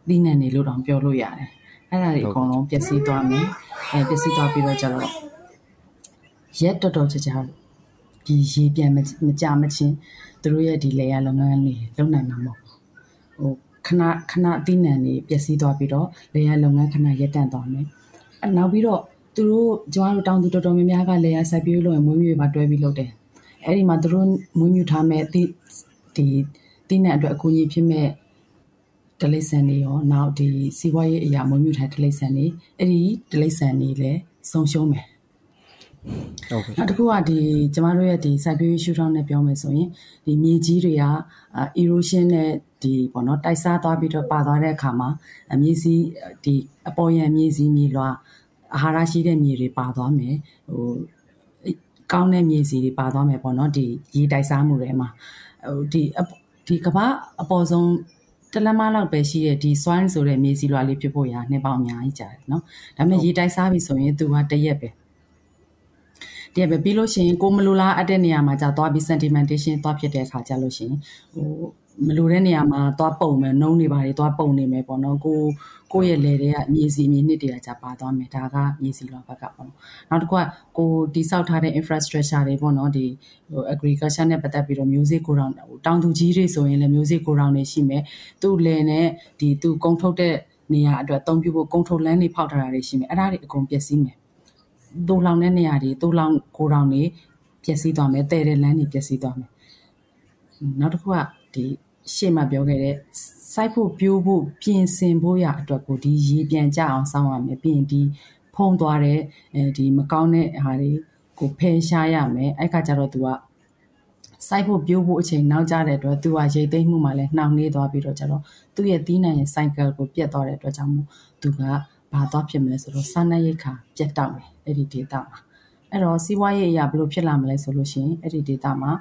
သီးနှံတွေလို့တောင်ပြောလို့ရတယ်အဲ့ဒါတွေအကုန်လုံးပျက်စီးသွားမယ်အဲပျက်စီးသွားပြီးတော့ကျတော့ရက်တော်တော်ကြာကြာဒီရေပြန်မကြမချင်း သူတို့ရဲ့ဒီလေယာလုပ်ငန်းတွေလုပ်နိုင်မှာမဟုတ်ဟိုခဏခဏအသိဉာဏ်တွေပျက်စီးသွားပြီးတော့လေယာလုပ်ငန်းခဏရပ်တန့်သွားမယ်အဲနောက်ပြီးတော့သူတို့ကျွန်တော်တို့တောင်သူတော်တော်များများကလေယာစိုက်ပျိုးလို့ရင်မွေးမြူပါတွဲပြီးလုပ်တယ်အဲ့ဒီမှာသူတို့မွေးမြူထားမဲ့ဒီဒီတိနဲ့အတွက်အကူအညီဖြစ်မဲ့ဒလိဆန်တွေရောနောက်ဒီစီးပွားရေးအရာမွေးမြူထားဒလိဆန်တွေအဲ့ဒီဒလိဆန်တွေလည်းဆုံးရှုံးမယ် ဟုတ်ကဲ့နောက်တစ်ခုကဒီကျမတို့ရဲ့ဒီစိုက်ပျိုးရေးရှုထောင့်နဲ့ပြောမယ်ဆိုရင်ဒီမြေကြီးတွေက erosion နဲ့ဒီပေါ့နော်တိုက်စားသွားပြီးတော့ပါသွားတဲ့အခါမှာမြေစီးဒီအပေါ်ရန်မြေစီးမြေလွှာအာဟာရရှိတဲ့မြေတွေပါသွားမယ်ဟိုကောင်းတဲ့မြေစီတွေပါသွားမယ်ပေါ့နော်ဒီရေတိုက်စားမှုတွေမှာဟိုဒီဒီကမ္ဘာအပေါ်ဆုံးတလက်မလောက်ပဲရှိတဲ့ဒီ swine ဆိုတဲ့မြေစီလွာလေးဖြစ်ဖို့ရာနှစ်ပေါင်းအများကြီးကြာတယ်နော်ဒါပေမဲ့ရေတိုက်စားပြီဆိုရင်သူကတရက်ပဲ တရက်ပဲပြီးလို့ရှိရင်ကိုမလိုလားအပ်တဲ့နေရာမှာကြာသွားပြီး sedimentation သွားဖြစ်တဲ့အခါကြာလို့ရှိရင်ဟိုမလိုတဲ့နေရာမှာသွားပုံမယ်နှုံးနေပါတွေသွားပုံနေမယ်ပေါ့နော်ကိုကိုရဲ့လေတွေကမြေစီမြေနှစ်တွေကကြာပါသွားမယ်ဒါကမြေစီလောဘက်ကပေါ့နော်နောက်တစ်ခုကကိုတိဆောက်ထားတဲ့ infrastructure တွေပေါ့နော်ဒီဟို agriculture နဲ့ပတ်သက်ပြီးတော့ music ကိုတောင်တောင်သူကြီးတွေဆိုရင်လည်း music ကိုတောင်နေရှိမယ်သူ့လယ်နဲ့ဒီသူကုန်းထုတ်တဲ့နေရာအတွက်အသုံးပြုဖို့ကုန်းထုတ်လမ်းတွေဖောက်ထားတာတွေရှိမယ်အဲ့ဒါတွေအကုန်ပျက်စီးမယ် တိုးလောင်တဲ့နေရာတွေတိုးလောင်ကိုတောင်တွေပျက်စီးသွားမယ်တဲ့တဲ့လမ်းတွေပျက်စီးသွားမယ်နောက်တစ်ခုကဒီရှေ့မှာပြောခဲ့တဲ့စိုက်ဖို့ပြိုးဖို့ပြင်ဆင်ဖို့ရအတွက်ကိုဒီရေပြန်ကြအောင်စောင့်ရမယ်ပြီးရင်ဒီဖုံးသွားတဲ့အဲဒီမကောင်းတဲ့ဟာတွေကိုဖယ်ရှားရမယ်အဲ့ခါကျတော့ तू ကစိုက်ဖို့ပြိုးဖို့အချိန်နောက်ကျတဲ့အတွက် तू ကရိတ်သိမ်းမှုမှာလည်းနှောင့်နှေးသွားပြီးတော့ကျတော့သူ့ရဲ့တီးနိုင်ရဲ့ cycle ကိုပြတ်သွားတဲ့အတွက်ကြောင့်မို့ तू က ဘာသွားဖြစ်မလဲဆိုတော့စားနပ်ရိက္ခာပြတ်တောက်မယ်အဲ့ဒီ data မှာအဲ့တော့စီးပွားရေးအရာဘယ်လိုဖြစ်လာမလဲဆိုလို့ရှိရင်အဲ့ဒီ data မှာ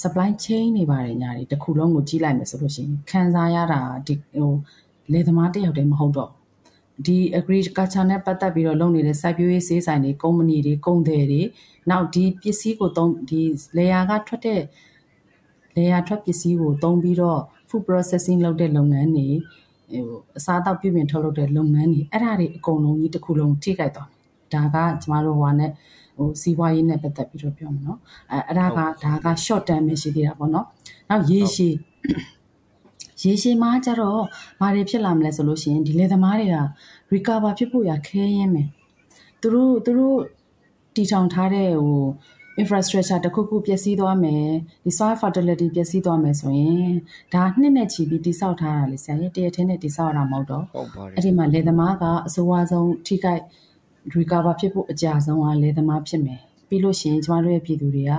supply chain တွေပါတယ်ညာတွေတစ်ခုလုံးကိုကြီးလိုက်မယ်ဆိုလို့ရှိရင်ခံစားရတာဒီဟိုလယ်သမားတယောက်တည်းမဟုတ်တော့ဒီ agriculture နဲ့ပတ်သက်ပြီးတော့လုပ်နေတဲ့စိုက်ပျိုးရေးစေးဆိုင်တွေကုမ္ပဏီတွေကုန်သည်တွေနောက်ဒီပစ္စည်းကိုသုံးဒီလေယာကထွက်တဲ့လေယာထွက်ပစ္စည်းကိုသုံးပြီးတော့ food processing လုပ်တဲ့လုပ်ငန်းတွေ ဟိုအစားအသောက်ပြုပြင်ထုတ်လုပ်တဲ့လုပ်ငန်းတွေအဲ့ဒါတွေအကုန်လုံးကြီးတစ်ခုလုံးထိခိုက်သွားဒါကကျမတို့ဟိုကနဲ့ဟိုစီးပွားရေးနဲ့ပတ်သက်ပြီးတော့ပြောမှာနော်အဲအဲ့ဒါကဒါက short term ပဲရှိသေးတာပေါ့နော်နောက်ရေရှည်ရေရှည်မှာကျတော့ဘာတွေဖြစ်လာမလဲဆိုလို့ရှိရင်ဒီလေသမားတွေက recover ဖြစ်ဖို့ရခဲရင်းမယ်သူတို့သူတို့တီထောင်ထားတဲ့ဟို infrastructure တစ်ခုခုပျက်စီးသွားမယ်ဒီ soil fertility ပျက်စီးသွားမယ်ဆိုရင်ဒါနှစ်နဲ့ချီပြီးတိဆောက်ထားတာလေဆရာရဲ့တရထင်းနဲ့တိဆောက်ရတာမဟုတ်တော့ဟုတ်ပါတယ်အဲ့ဒီမှာလေသမားကအစိုးအဆုံးထိခိုက် recover ဖြစ်ဖို့အကြဆုံးကလေသမားဖြစ်မယ်ပြီးလို့ရှိရင်ကျမတို့ရဲ့ပြည်သူတွေက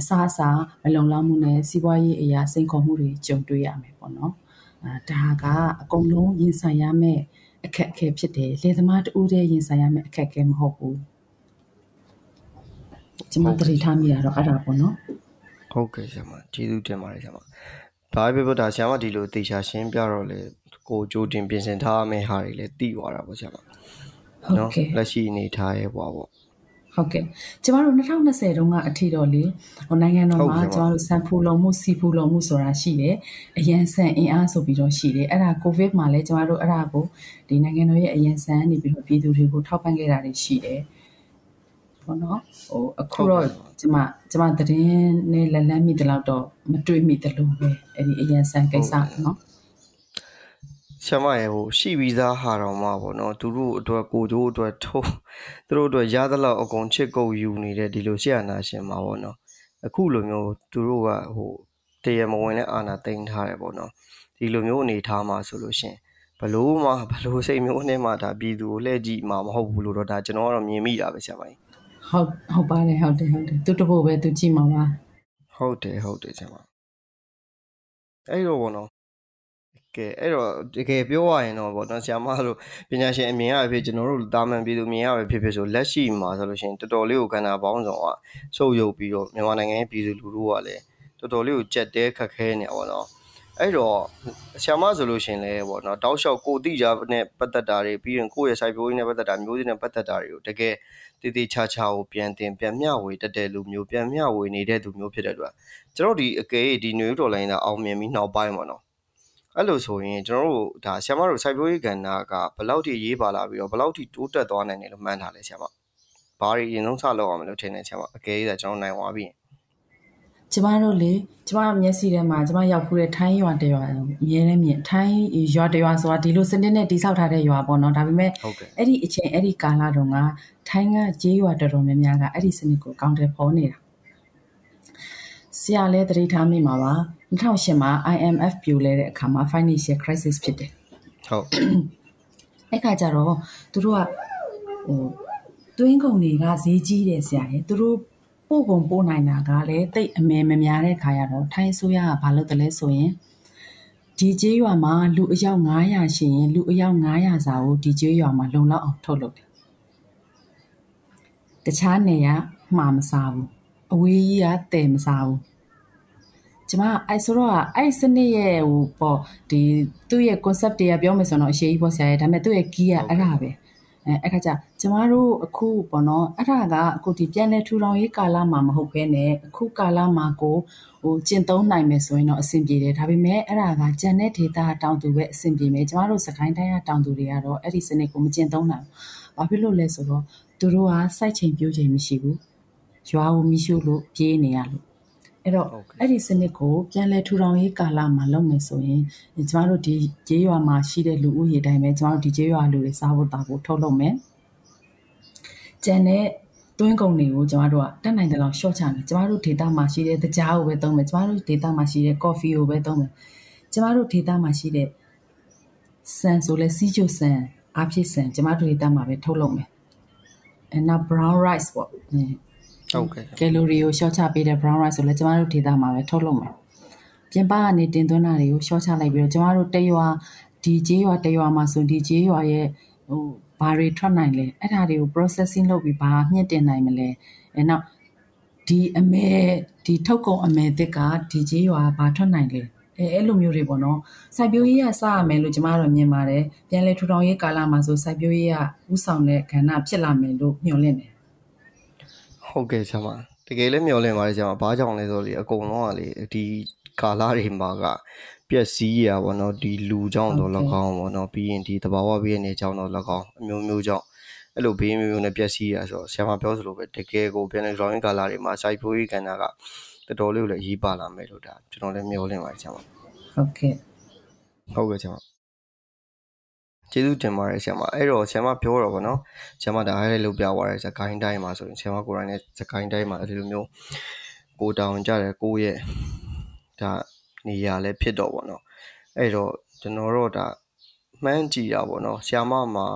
အစားအစာမလုံလောက်မှုနဲ့စီးပွားရေးအရာစိန်ခေါ်မှုတွေကြုံတွေ့ရမယ်ပေါ့နော်အဲဒါကအကုန်လုံးရင်ဆိုင်ရမယ့်အခက်အခဲဖြစ်တယ်လေသမားတူတဲ့ရင်ဆိုင်ရမယ့်အခက်အခဲမဟုတ်ဘူး ကျမတတိထားမိတာတော့အဲ့ဒါပေါ့နော်ဟုတ်ကဲ့ဆရာမကျေးဇူးတင်ပါတယ်ဆရာမဘာပဲပြောတာဆရာမဒီလိုတေချာရှင်းပြတော့လေကိုကြိုးတင်ပြင်ဆင်ထားမယ့်ဟာတွေလည်းသိသွားတာပေါ့ဆရာမဟုတ်ကဲ့လက်ရှိအနေထားရဲ့ပေါ့ပေါ့ဟုတ်ကဲ့ကျမတို့2020တုန်းကအထီတော့လေဟိုနိုင်ငံတော်မှာကျမတို့စံဖူလုံမှုစီဖူလုံမှုဆိုတာရှိတယ်အရန်ဆန်အင်အားဆိုပြီးတော့ရှိတယ်အဲ့ဒါကိုဗစ်မှာလည်းကျမတို့အဲ့ဒါကိုဒီနိုင်ငံတော်ရဲ့အရန်ဆန်နေပြီးတော့ပြည်သူတွေကိုထောက်ပံ့ခဲ့တာတွေရှိတယ် ပေါ့နော်ဟိုအခုတော့ကျမကျမသတင်းနဲ့လက်လန်းမိတလောက်တော့မတွေ့မိတလို့ပဲအဲ့ဒီအရန်ဆန်ကိစ္စနော်ဆရာမရဲ့ဟိုရှိပြီးသားဟာတော်မှာပေါ့နော်သူတို့အတွက်ကိုကျိုးအတွက်ထုံးသူတို့အတွက်ရသလောက်အကုန်ချစ်ကုပ်ယူနေတဲ့ဒီလိုဆရာနာရှင်မှာပေါ့နော်အခုလိုမျိုးသူတို့ကဟိုတရမဝင်တဲ့အာနာတိန်ထားတယ်ပေါ့နော်ဒီလိုမျိုးအနေထားမှာဆိုလို့ရှင်ဘလို့မှဘလို့စိတ်မျိုးနဲ့မှဒါပြည်သူကိုလှည့်ကြည့်မှာမဟုတ်ဘူးလို့တော့ဒါကျွန်တော်ကတော့မြင်မိတာပဲဆရာမကြီး ဟုတ်ဟုတ်ပါတယ်ဟုတ်တယ်ဟုတ်တယ်သူတဖို့ပဲသူကြည့်မှာပါဟုတ်တယ်ဟုတ်တယ်ဆရာမအဲ့တော့ဘောနော်ကဲအဲ့တော့တကယ်ပြောရရင်တော့ဗောနော်ဆရာမတို့ပညာရှင်အမြင်ရဖြစ်ကျွန်တော်တို့တာမန်ပြည်သူမြင်ရပဲဖြစ်ဖြစ်ဆိုလက်ရှိမှာဆိုလို့ရှိရင်တော်တော်လေးကိုကဏ္ဍပေါင်းဆောင်ကဆုပ်ယုပ်ပြီးတော့မြန်မာနိုင်ငံရဲ့ပြည်သူလူထုကလည်းတော်တော်လေးကိုကြက်တဲခက်ခဲနေပါတော့ အဲ့တော့ဆရာမဆိုလို့ရှင်လဲပေါ့နော်တောက်လျှောက်ကိုတိကြနဲ့ပတ်သက်တာတွေပြီးရင်ကိုယ့်ရဲ့စိုက်ပျိုးရေးနဲ့ပတ်သက်တာမျိုးတွေနဲ့ပတ်သက်တာတွေကိုတကယ်တည်တည်ချာချာကိုပြန်တင်ပြန်မျှဝေတက်တဲ့လူမျိုးပြန်မျှဝေနေတဲ့သူမျိုးဖြစ်တဲ့အတွက်ကျွန်တော်ဒီအကယ်ဒီ new dollar လာအောင်မြင်ပြီးနောက်ပိုင်းပေါ့နော်အဲ့လိုဆိုရင်ကျွန်တော်တို့ဒါဆ iam တို့စိုက်ပျိုးရေးကဏ္ဍကဘယ်လောက်ထိရေးပါလာပြီးတော့ဘယ်လောက်ထိတိုးတက်သွားနိုင်တယ်လို့မှန်းထားလဲဆ iam ဘာတွေအရင်ဆုံးစလုပ်အောင်မလို့ထင်တယ်ဆ iam အကယ်၍ကျွန်တော်နိုင်သွားပြီ ကျမတို့လေကျမမျက်စိထဲမှာကျမရောက်ဖူးတဲ့ထိုင်းရွာတရွာအမြဲတမ်းမြင်ထိုင်းရွာတရွာဆိုတာဒီလိုစနစ်နဲ့တိဆောက်ထားတဲ့ရွာပေါ့နော်ဒါပေမဲ့အဲ့ဒီအချိန်အဲ့ဒီကာလတုန်းကထိုင်းကကြေးရွာတော်တော်များများကအဲ့ဒီစနစ်ကိုကောင်းတယ်ဖော်နေတာဆရာလည်းသတိထားမိမှာပါ2008မှာ IMF ပြိုလဲတဲ့အခါမှာ financial crisis ဖြစ်တယ်ဟုတ်အဲ့ခါကျတော့သူတို့ကဟိုတွင်းကုန်တွေကဈေးကြီးတယ်ဆရာရဲ့သူတို့ ပို့ကုန်ပို့နိုင်တာကလည်းတိတ်အမဲမများတဲ့ခါရတော့ထိုင်းဆိုရကဘာလုပ်တယ်လဲဆိုရင်ဒီကျေးရွာမှာလူအယောက်900ရှိရင်လူအယောက်900စာကိုဒီကျေးရွာမှာလုံလောက်အောင်ထုတ်လုပ်တယ်တခြားနေရမှာမစားဘူးအဝေးကြီးကတည်မစားဘူးကျမအဲ့ဆိုတော့အဲ့စနစ်ရဲ့ဟိုပေါ့ဒီသူ့ရဲ့ concept တွေကပြောမယ်ဆိုတော့အရှိကြီးပေါ့ဆရာရဲ့ဒါပေမဲ့သူ့ရဲ့ key ကအဲ့ဒါပဲ အဲအဲ့ခါကျကျမတို့အခုပေါ့နော်အဲ့ဒါကအခုဒီပြန်လဲထူထောင်ရေးကာလမှာမဟုတ်ဘဲနဲ့အခုကာလမှာကိုဟိုကျင့်သုံးနိုင်မယ်ဆိုရင်တော့အဆင်ပြေတယ်ဒါပေမဲ့အဲ့ဒါကဂျန်တဲ့ဒေတာတောင်သူပဲအဆင်ပြေမယ်ကျမတို့စကိုင်းတိုင်းကတောင်သူတွေကတော့အဲ့ဒီစနစ်ကိုမကျင့်သုံးနိုင်ဘူးဘာဖြစ်လို့လဲဆိုတော့သူတို့ကစိုက်ချိန်ပြိုးချိန်မရှိဘူးရွာကိုမိရှုလို့ပြေးနေရလို့ အဲ့တော့အဲ့ဒီစနစ်ကိုပြန်လဲထူထောင်ရေးကာလမှာလုပ်မယ်ဆိုရင်ကျမတို့ဒီကျေးရွာမှာရှိတဲ့လူဦးရေတိုင်းပဲကျမတို့ဒီကျေးရွာလူတွေစားဖို့တာဖို့ထုတ်လုပ်မယ်ကျန်တဲ့တွင်းကုန်တွေကိုကျမတို့ကတက်နိုင်တဲ့လောက် short ချမယ်ကျမတို့ data မှာရှိတဲ့တကြားကိုပဲသုံးမယ်ကျမတို့ data မှာရှိတဲ့ coffee ကိုပဲသုံးမယ်ကျမတို့ data မှာရှိတဲ့ဆန်ဆိုလဲစီးကျိုဆန်အဖြစ်ဆန်ကျမတို့ data မှာပဲထုတ်လုပ်မယ်အဲနောက် brown rice ပေါ့ ဟုတ်ကဲ့ကယ်လိုရီကို short ချပေးတဲ့ brown rice ဆိုလဲကျမတို့ data မှာပဲထုတ်လုပ်မယ်ပြင်ပကနေတင်သွင်းတာတွေကို short ချလိုက်ပြီးတော့ကျမတို့တရွာဒီကျေးရွာတရွာမှာဆိုဒီကျေးရွာရဲ့ဟိုဘာတွေထွက်နိုင်လဲအဲ့ဒါတွေကို processing လုပ်ပြီးဘာမြင့်တင်နိုင်မလဲအဲနောက်ဒီအမဲဒီထုတ်ကုန်အမဲတစ်ကဒီကျေးရွာဘာထွက်နိုင်လဲအဲအဲ့လိုမျိုးတွေပေါ့နော်စိုက်ပျိုးရေးကစရမယ်လို့ကျမတို့မြင်ပါတယ်ပြန်လဲထူထောင်ရေးကာလမှာဆိုစိုက်ပျိုးရေးကဥဆောင်တဲ့ကဏ္ဍဖြစ်လာမယ်လို့မျှော်လင့်တယ် ဟုတ်ကဲ့ဆရာမတကယ်လည်းမျှော်လင့်ပါတယ်ဆရာမဘာကြောင့်လဲဆိုတော့လေအကုန်လုံးကလေဒီကာလတွေမှာကပျက်စီးရပါတော့ဒီလူကြောင့်တော့၎င်းပေါ့နော်ပြီးရင်ဒီတဘာဝဘေးအနေကြောင့်တော့၎င်းအမျိုးမျိုးကြောင့်အဲ့လိုဘေးမျိုးမျိုးနဲ့ပျက်စီးရဆိုတော့ဆရာမပြောသလိုပဲတကယ်ကိုပြန်နေ drawing ကာလာတွေမှာ site ဖိုးရေးကဏ္ဍကတော်တော်လေးကိုလည်းရေးပါလာမယ်လို့ဒါကျွန်တော်လည်းမျှော်လင့်ပါတယ်ဆရာမဟုတ်ကဲ့ဟုတ်ကဲ့ဆရာမ ကျေးဇူးတင်ပါတယ်ဆရာမအဲ့တော့ဆရာမပြောတော့ဗောနော်ဆရာမဒါအဲ့လေးလုပ်ပြသွားတယ်စကိုင်းတိုင်းမှာဆိုရင်ဆရာမကိုယ်တိုင်နဲ့စကိုင်းတိုင်းမှာဒီလိုမျိုးကိုတောင်ကြတယ်ကိုရဲ့ဒါနေရာလည်းဖြစ်တော့ဗောနော်အဲ့တော့ကျွန်တော်တို့ဒါမှန်းကြည့်တာဗောနော်ဆ iam မှာ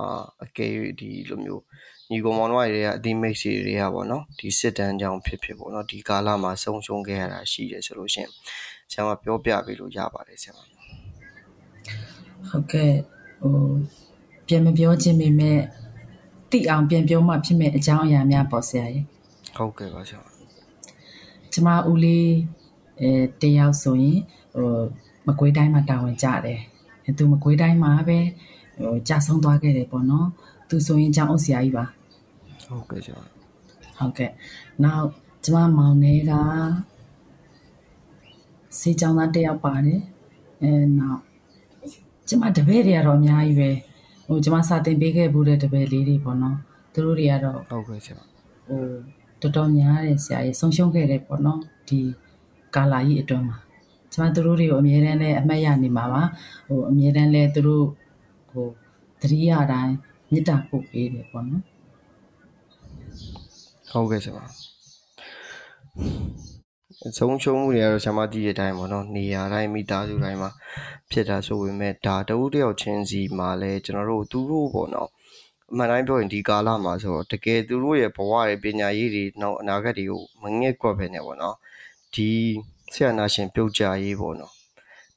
အကယ်၍ဒီလိုမျိုးညီကောင်မောင်တို့တွေကအသီးမိတ်ဆွေတွေကဗောနော်ဒီစစ်တမ်းကြောင့်ဖြစ်ဖြစ်ဗောနော်ဒီကာလမှာဆုံးရှုံးခဲ့ရတာရှိတယ်ဆိုလို့ရှိရင်ဆ iam ပြောပြပေးလို့ရပါတယ်ဆ iam ဟုတ်ကဲ့ ဟိုပြန်မပြောခြင်းပေမဲ့တိအောင်ပြန်ပြောမှဖြစ်မဲ့အကြောင်းအရာများပေါ့ဆရာကြီးဟုတ်ကဲ့ပါဆရာကျမဦးလေးအဲတယောက်ဆိုရင်ဟိုမကွေးတိုင်းမှာတာဝန်ကြတယ်သူမကွေးတိုင်းမှာပဲဟိုကြာဆုံးသွားခဲ့တယ်ပေါ့နော်သူဆိုရင်ကျောင်းအုပ်ဆရာကြီးပါဟုတ်ကဲ့ကျောင်းဟုတ်ကဲ့နောက်ကျမမောင်နေကစေချောင်းသားတယောက်ပါတယ်အဲနောက် ကျမတပည့်တွေကတော့အများကြီးပဲဟိုကျမစာတင်ပေးခဲ့ဘူးတဲ့တပည့်လေးတွေပေါ့နော်သူတို့တွေကတော့ဟုတ်ကဲ့ဆရာဟိုတော်တော်များတယ်ဆရာကြီးဆုံးရှုံးခဲ့တယ်ပေါ့နော်ဒီကာလာကြီးအတွင်းမှာကျမတို့တွေကိုအမြဲတမ်းလဲအမှတ်ရနေမှာပါဟိုအမြဲတမ်းလဲသူတို့ဟိုသတိရတိုင်းမေတ္တာပို့ပေးတယ်ပေါ့နော်ဟုတ်ကဲ့ဆရာ ဆုံးရှုံးမှုတွေကတော့ဆရာမကြည့်တဲ့အတိုင်းပေါ့နော်နေရာတိုင်းမိသားစုတိုင်းမှာဖြစ်တာဆိုပေမဲ့ဒါတဦးတယောက်ချင်းစီမှာလဲကျွန်တော်တို့သူတို့ပေါ့နော်အမှန်တိုင်းပြောရင်ဒီကာလမှာဆိုတော့တကယ်သူတို့ရဲ့ဘဝရဲ့ပညာရေးတွေနောက်အနာဂတ်တွေကိုမငဲ့ကွက်ပဲနေပေါ့နော်ဒီဆရာနာရှင်ပြုတ်ကြရေးပေါ့နော်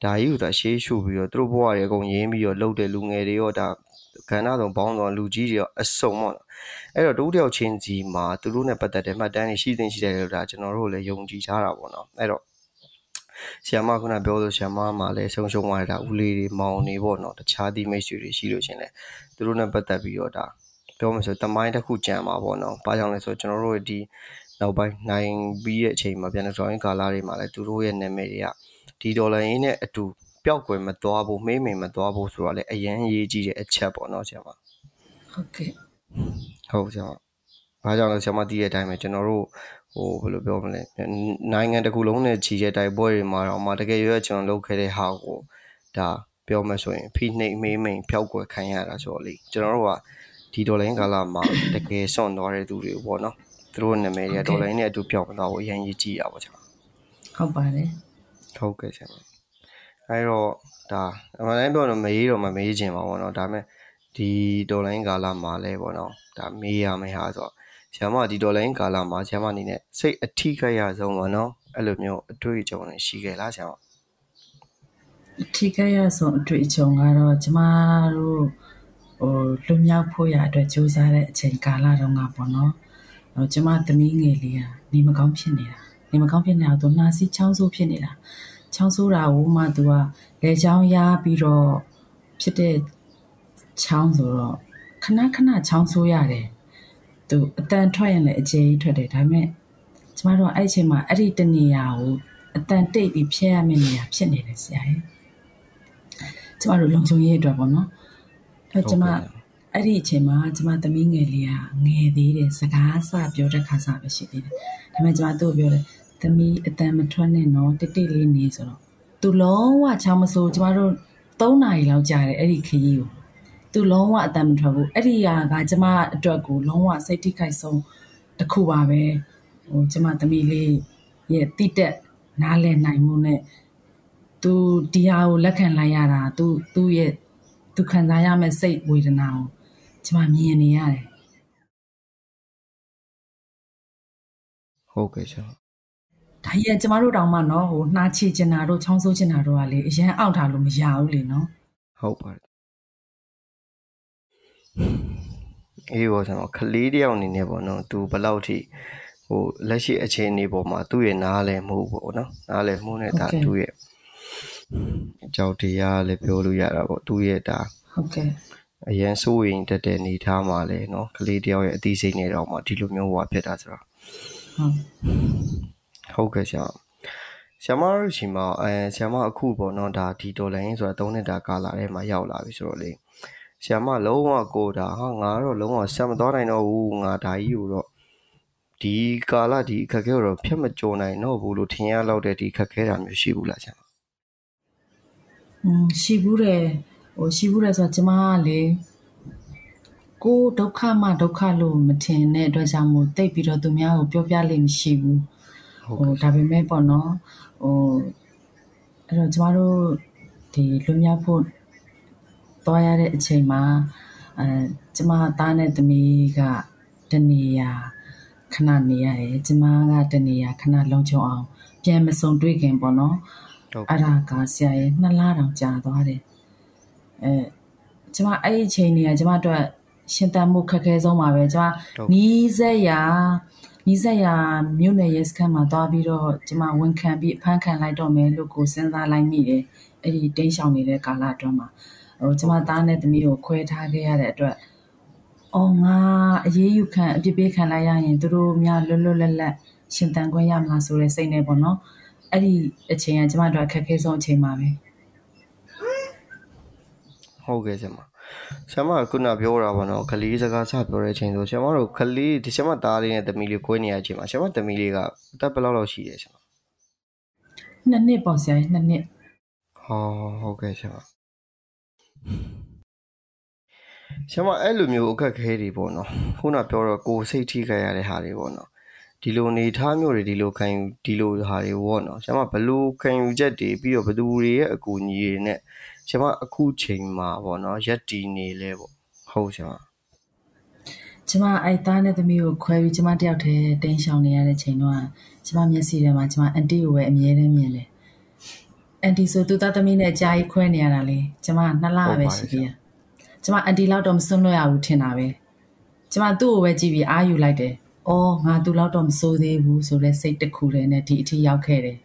ဒါကြီးကိုသာရှေးရှုပြီးတော့သူတို့ဘဝတွေအကုန်ရင်းပြီးတော့လှုပ်တဲ့လူငယ်တွေရောဒါကဏ္ဍဆောင်ဘောင်းဆောင်လူကြီးတွေရောအစုံပေါ့နော် အဲ့တော့တိုးတယောက်ချင်းစီမှာသူတို့နဲ့ပတ်သက်တဲ့မှတ်တမ်းတွေရှိသိရှိတယ်လို့ဒါကျွန်တော်တို့လည်းယုံကြည်ကြတာပေါ့နော်အဲ့တော့ဆီယမခုနပြောလို့ဆီယမမှာလည်းဆုံးရှုံးသွားတာဦးလေးတွေမောင်နေပေါ့နော်တခြားသည့်မိတ်ဆွေတွေရှိလို့ရှင်လေသူတို့နဲ့ပတ်သက်ပြီးတော့ဒါပြောမှဆိုတမိုင်းတစ်ခုကြံမှာပေါ့နော်။ဘာကြောင့်လဲဆိုတော့ကျွန်တော်တို့ဒီနောက်ပိုင်းနိုင်ပြီးတဲ့အချိန်မှာပြန်လို့ဆိုရင်ကာလာတွေမှာလည်းသူတို့ရဲ့နာမည်တွေကဒီဒေါ်လာရင်းနဲ့အတူပျောက်ကွယ်မသွားဘူးမေးမိန်မသွားဘူးဆိုတော့လည်းအရန်ရေးကြည့်တဲ့အချက်ပေါ့နော်ဆရာမဟုတ်ကဲ့ ဟုတ်ဆရာမဘာကြောင့်လဲဆရာမသိတဲ့အတိုင်းပဲကျွန်တော်တို့ဟိုဘယ်လိုပြောမလဲနိုင်ငံတစ်ခုလုံးနဲ့ခြီးတဲ့တိုက်ပွဲတွေမှာတော့မှတကယ်ရွေးကျွန်တော်လုပ်ခဲ့တဲ့ဟာကိုဒါပြောမှဆိုရင်ဖိနှိပ်မေးမိန်ဖျောက်ကွယ်ခံရတာဆိုတော့လေကျွန်တော်တို့ကဒီဒေါ်လာရင်းကာလမှာတကယ်စွန့်သွားတဲ့သူတွေပေါ့နော်သူတို့နာမည်တွေကဒေါ်လာရင်းနဲ့အတူပြောင်းသွားဖို့အရင်ကြီးကြည့်ရပါချာဟုတ်ပါတယ်ဟုတ်ကဲ့ဆရာအဲတော့ဒါအမှန်တိုင်းပြောတော့မရေးတော့မမေးချင်ပါဘောနော်ဒါပေမဲ့ ဒီဒေါ်လာရင်းကာလမှာလဲပေါ့နော်ဒါမေးရမယ်ဟာဆိုတော့ဆရာမဒီဒေါ်လာရင်းကာလမှာဆရာမအနေနဲ့စိတ်အထိခိုက်ရဆုံးပေါ့နော်အဲ့လိုမျိုးအတွေ့အကြုံတွေရှိခဲ့လားဆရာမထိခိုက်ရဆုံးအတွေ့အကြုံကတော့ကျမတို့ဟိုလွမြောက်ဖို့ရအတွက်ကြိုးစားတဲ့အချိန်ကာလတုန်းကပေါ့နော်ဟိုကျမသမီးငယ်လေးကနေမကောင်းဖြစ်နေတာနေမကောင်းဖြစ်နေတာသူနှာစီးချောင်းဆိုးဖြစ်နေတာချောင်းဆိုးတာကိုမှသူကလေချောင်းရပြီးတော့ဖြစ်တဲ့ ချောင်းဆိုတော့ခဏခဏချောင်းဆိုးရတယ်သူအတန်ထွက်ရင်လည်းအကျယ်ကြီးထွက်တယ်ဒါပေမဲ့ကျမတို့အဲ့အချိန်မှာအဲ့ဒီတနေရာကိုအတန်တိတ်ပြီးဖျက်ရမယ့်နေရာဖြစ်နေတယ်ဆရာရဲ့ကျမတို့လုံခြုံရေးအတွက်ပေါ့နော်အဲကျမအဲ့ဒီအချိန်မှာကျမသမီးငယ်လေးကငယ်သေးတယ်စကားစပြောတဲ့ခါစားပဲရှိသေးတယ်ဒါပေမဲ့ကျမသူ့ကိုပြောတယ်သမီးအတန်မထွက်နဲ့နော်တိတ်တိတ်လေးနေဆိုတော့သူလုံးဝချောင်းမဆိုးကျမတို့3နာရီလောက်ကြာတယ်အဲ့ဒီခရီးကို သူလုံးဝအတန်မထွက်ဘူးအဲ့ဒီဟာကကျမအတွက်ကိုလုံးဝစိတ်ထိခိုက်ဆုံးတစ်ခုပါပဲဟိုကျမသမီးလေးရဲ့တိတက်နားလည်နိုင်မှုနဲ့သူဒီဟာကိုလက်ခံလိုက်ရတာသူသူ့ရဲ့သူခံစားရမယ့်စိတ်ဝေဒနာကိုကျမမြင်နေရတယ်ဟုတ်ကဲ့ဆရာဒါကြီးကကျမတို့တောင်မှနော်ဟိုနှာချေချင်တာတို့ချောင်းဆိုးချင်တာတို့ကလေအရန်အောက်ထားလို့မရဘူးလေနော်ဟုတ်ပါတယ် အေးပေါ့ဆရာခလေးတယောက်အနေနဲ့ပေါ့နော်သူဘယ်လောက်ထိဟိုလက်ရှိအခြေအနေပေါ်မှာသူ့ရဲ့နားလဲမှုပေါ့နော်နားလဲမှုနဲ့ဒါသူ့ရဲ့အကြောက်တရားလည်းပြောလို့ရတာပေါ့သူ့ရဲ့ဒါ ဟုတ်ကဲ့ အရန်စိုးရင်တက်တဲ့နေထားမှာလဲเนาะကလေးတယောက်ရဲ့အသိစိတ်နဲ့တော့မှဒီလိုမျိုးဟွာဖြစ်တာဆိုတော့ ဟုတ် ဟုတ်ကဲ့ဆရာဆရာမတို့ရှိမှာအဲဆရာမအခုပေါ့เนาะဒါဒီဒေါ်လာရင်းဆိုတာ၃နှစ်တာကာလာထဲမှာရောက်လာပြီဆိုတော့လေ ဆရာမလုံးဝကိုတာဟာငါတော့လုံးဝဆက်မသွားနိုင်တော့ဘူးငါဒါကြီးကိုတော့ဒီကာလဒီအခက်အခဲကိုတော့ဖြတ်မကြုံနိုင်တော့ဘူးလို့ထင်ရလောက်တဲ့ဒီအခက်အခဲတာမျိုးရှိဘူးလားဆရာမอืมရှိဘူးတယ်ဟိုရှိဘူးတယ်ဆိုတော့ကျမကလေကိုယ်ဒုက္ခမှဒုက္ခလို့မထင်တဲ့အတွက်ကြောင့်မို့တိတ်ပြီးတော့သူများကိုပြောပြလိမ့်မရှိဘူးဟုတ်ဟိုကဲ့ဒါပေမဲ့ပေါ့နော်ဟိုအဲ့တော့ကျမတို့ဒီလွတ်မြောက်ဖို့ တွားရတဲ့အချိန်မှာအဲကျမသားနဲ့သမီးကတနေရာခဏနေရတယ်ကျမကတနေရာခဏလုံခြုံအောင် ပြန်မစုံတွေ့ခင်ပေါ့နော်ဟုတ်အဲ့ဒါကဆရာရဲ့နှစ်လတောင်ကြာသွားတယ်အဲကျမအဲ့ဒီအချိန်ကြီးကကျမတို့ရှင်တန်မှုခက်ခဲဆုံးပါပဲကျမနီးစက်ရာနီးစက်ရာမြို့နယ်ရဲစခန်းမှာသွားပြီးတော့ကျမဝန်ခံပြီးအဖမ်းခံလိုက်တော့မယ်လို့ကိုစဉ်းစားလိုက်မိတယ်အဲ့ဒီတိန်းရှောင်နေတဲ့ကာလအတွင်းမှာ ဟိုကျမသားနဲ့သမီးကိုခွဲထားခဲ့ရတဲ့အတွက်အော်ငါအရေးယူခံအပြစ်ပေးခံလိုက်ရရင်သူတို့များလွတ်လွတ်လပ်လပ်ရှင်တန်ခွင့်ရမလားဆိုတဲ့စိတ်နဲ့ပေါ့နော်အဲ့ဒီအချိန်ကကျမတို့အခက်အခဲဆုံးအချိန်ပါပဲဟုတ်ကဲ့ဆရာမဆရာမကခုနပြောတာပေါ့နော်ကလေးစကားစပြောတဲ့အချိန်ဆိုဆရာမတို့ကလေးဒီဆရာမသားလေးနဲ့သမီးလေးကိုယ်နေရတဲ့အချိန်မှာဆရာမသမီးလေးကအသက်ဘယ်လောက်လောက်ရှိရဲဆရာမနှစ်နှစ်ပေါ့ဆရာကြီးနှစ်နှစ်ဟောဟုတ်ကဲ့ဆရာမ ဆရာမအဲ့လိုမျိုးအခက်အခဲတွေပေါ့နော်ခုနပြောတော့ကိုယ်စိတ်ထိခိုက်ရတဲ့ဟာတွေပေါ့နော်ဒီလိုနေထားမျိုးတွေဒီလိုခံယူဒီလိုဟာတွေပေါ့နော်ဆရာမဘယ်လိုခံယူချက်တွေပြီးတော့ဘယ်သူတွေရဲ့အကူအညီတွေနဲ့ဆရာမအခုချိန်မှာပေါ့နော်ရက်တီနေလဲပေါ့ဟုတ်ဆရာမကျမအဲ့သားနဲ့သမီးကိုခွဲပြီးကျမတယောက်တည်းတင်းရှောင်နေရတဲ့ချိန်တော့ကျမမျက်စိထဲမှာကျမအန်တီကိုပဲအမြဲတမ်းမြင်တယ် အန်တီဆိုသူသားသမီးနဲ့အကြာကြီးခွဲနေရတာလေကျမနှစ်လပဲရှိသေးတယ်ကျမအန်တီလောက်တော့မစွန့်လွတ်ရဘူးထင်တာပဲကျမသူ့ကိုပဲကြည့်ပြီးအားယူလိုက်တယ်အော်ငါသူ့လောက်တော့မစိုးသေးဘူးဆိုတဲ့စိတ်တစ်ခုတည်းနဲ့ဒီအထိရောက်ခဲ့တယ်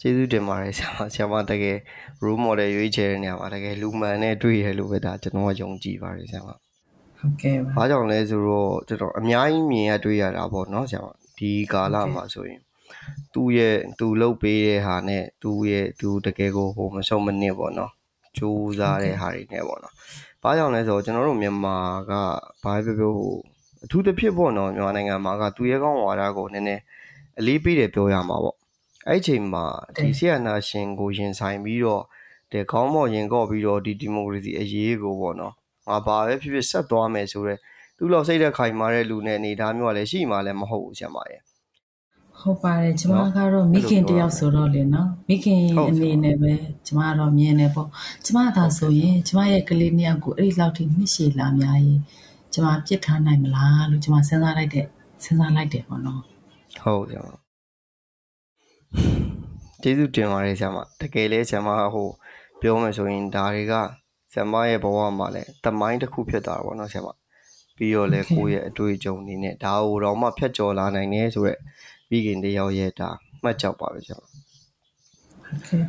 ကျေးဇူးတင်ပါတယ်ဆရာမဆရာမတကယ် role model ရွေးချယ်တဲ့နေရာမှာတကယ်လူမှန်နဲ့တွေ့ရလို့ပဲဒါကျွန်တော်ကယုံကြည်ပါတယ်ဆရာမဟုတ်ကဲ့ပါ။ဘာကြောင့်လဲဆိုတော့ကျွန်တော်အများကြီးမြင်ရတွေ့ရတာပေါ့နော်ဆရာမ။ဒီကာလမှာဆိုရင် သူ့ရဲ့သူလှုပ်ပေးတဲ့ဟာနဲ့သူ့ရဲ့သူတကယ်ကိုဟိုမဆုံးမနစ်ပေါ့နော်။ကြိုးစားတဲ့ဟာတွေနဲ့ပေါ့နော်။ဘာကြောင့်လဲဆိုတော့ကျွန်တော်တို့မြန်မာကဘာပဲပြောပြောဟိုအထူးသဖြင့်ပေါ့နော်မြန်မာနိုင်ငံမှာကသူရဲကောင်းဝါဒကိုနည်းနည်းအလေးပေးတယ်ပြောရမှာပေါ့။အဲ့ဒီအချိန်မှာဒီဆီယနာရှင်ကိုရင်ဆိုင်ပြီးတော့တဲ့ခေါင်းမော်ရင်ကော့ပြီးတော့ဒီဒီမိုကရေစီအရေးကိုပေါ့နော်။ငါဘာပဲဖြစ်ဖြစ်ဆက်သွားမယ်ဆိုတော့သူ့လောက်စိတ်သက်ခိုင်မာတဲ့လူနဲ့အနေသားမျိုးကလည်းရှိမှလည်းမဟုတ်ဘူးဆရာမရဲ့ ဟုတ်ပါတယ်ကျမကတော့မိခင်တယောက်ဆိုတော့လေနော်မိခင်ဟုတ်အနေနဲ့ပဲကျမကတော့မြင်တယ်ပေါ့ကျမသာဆိုရင်ကျမရဲ့ကလေးနှစ်ယောက်ကိုအဲ့ဒီလောက်ထိနှစ်ရှည်လာများရင်ကျမပြစ်ထားနိုင်မလားလို့ကျမစဉ်းစားလိုက်တဲ့စဉ်းစားလိုက်တယ်ပေါ့နော်ဟုတ်ဆရာမကျေးဇူးတင်ပါတယ်ဆရာမတကယ်လဲဆရာမဟိုပြောမယ်ဆိုရင်ဒါတွေကဆရာမရဲ့ဘဝမှာလည်းတမိုင်းတစ်ခုဖြစ်သွားတာပေါ့နော်ဆရာမပြီးတော့လဲကိုယ့်ရဲ့အတွေ့အကြုံအနေနဲ့ဒါကိုတော့မှဖြတ်ကျော်လာနိုင်တယ်ဆိုရက် ပြီးခင်တယောက်ရဲ့ဒါမှတ်ကြောက်ပါပဲဆရာမ Okay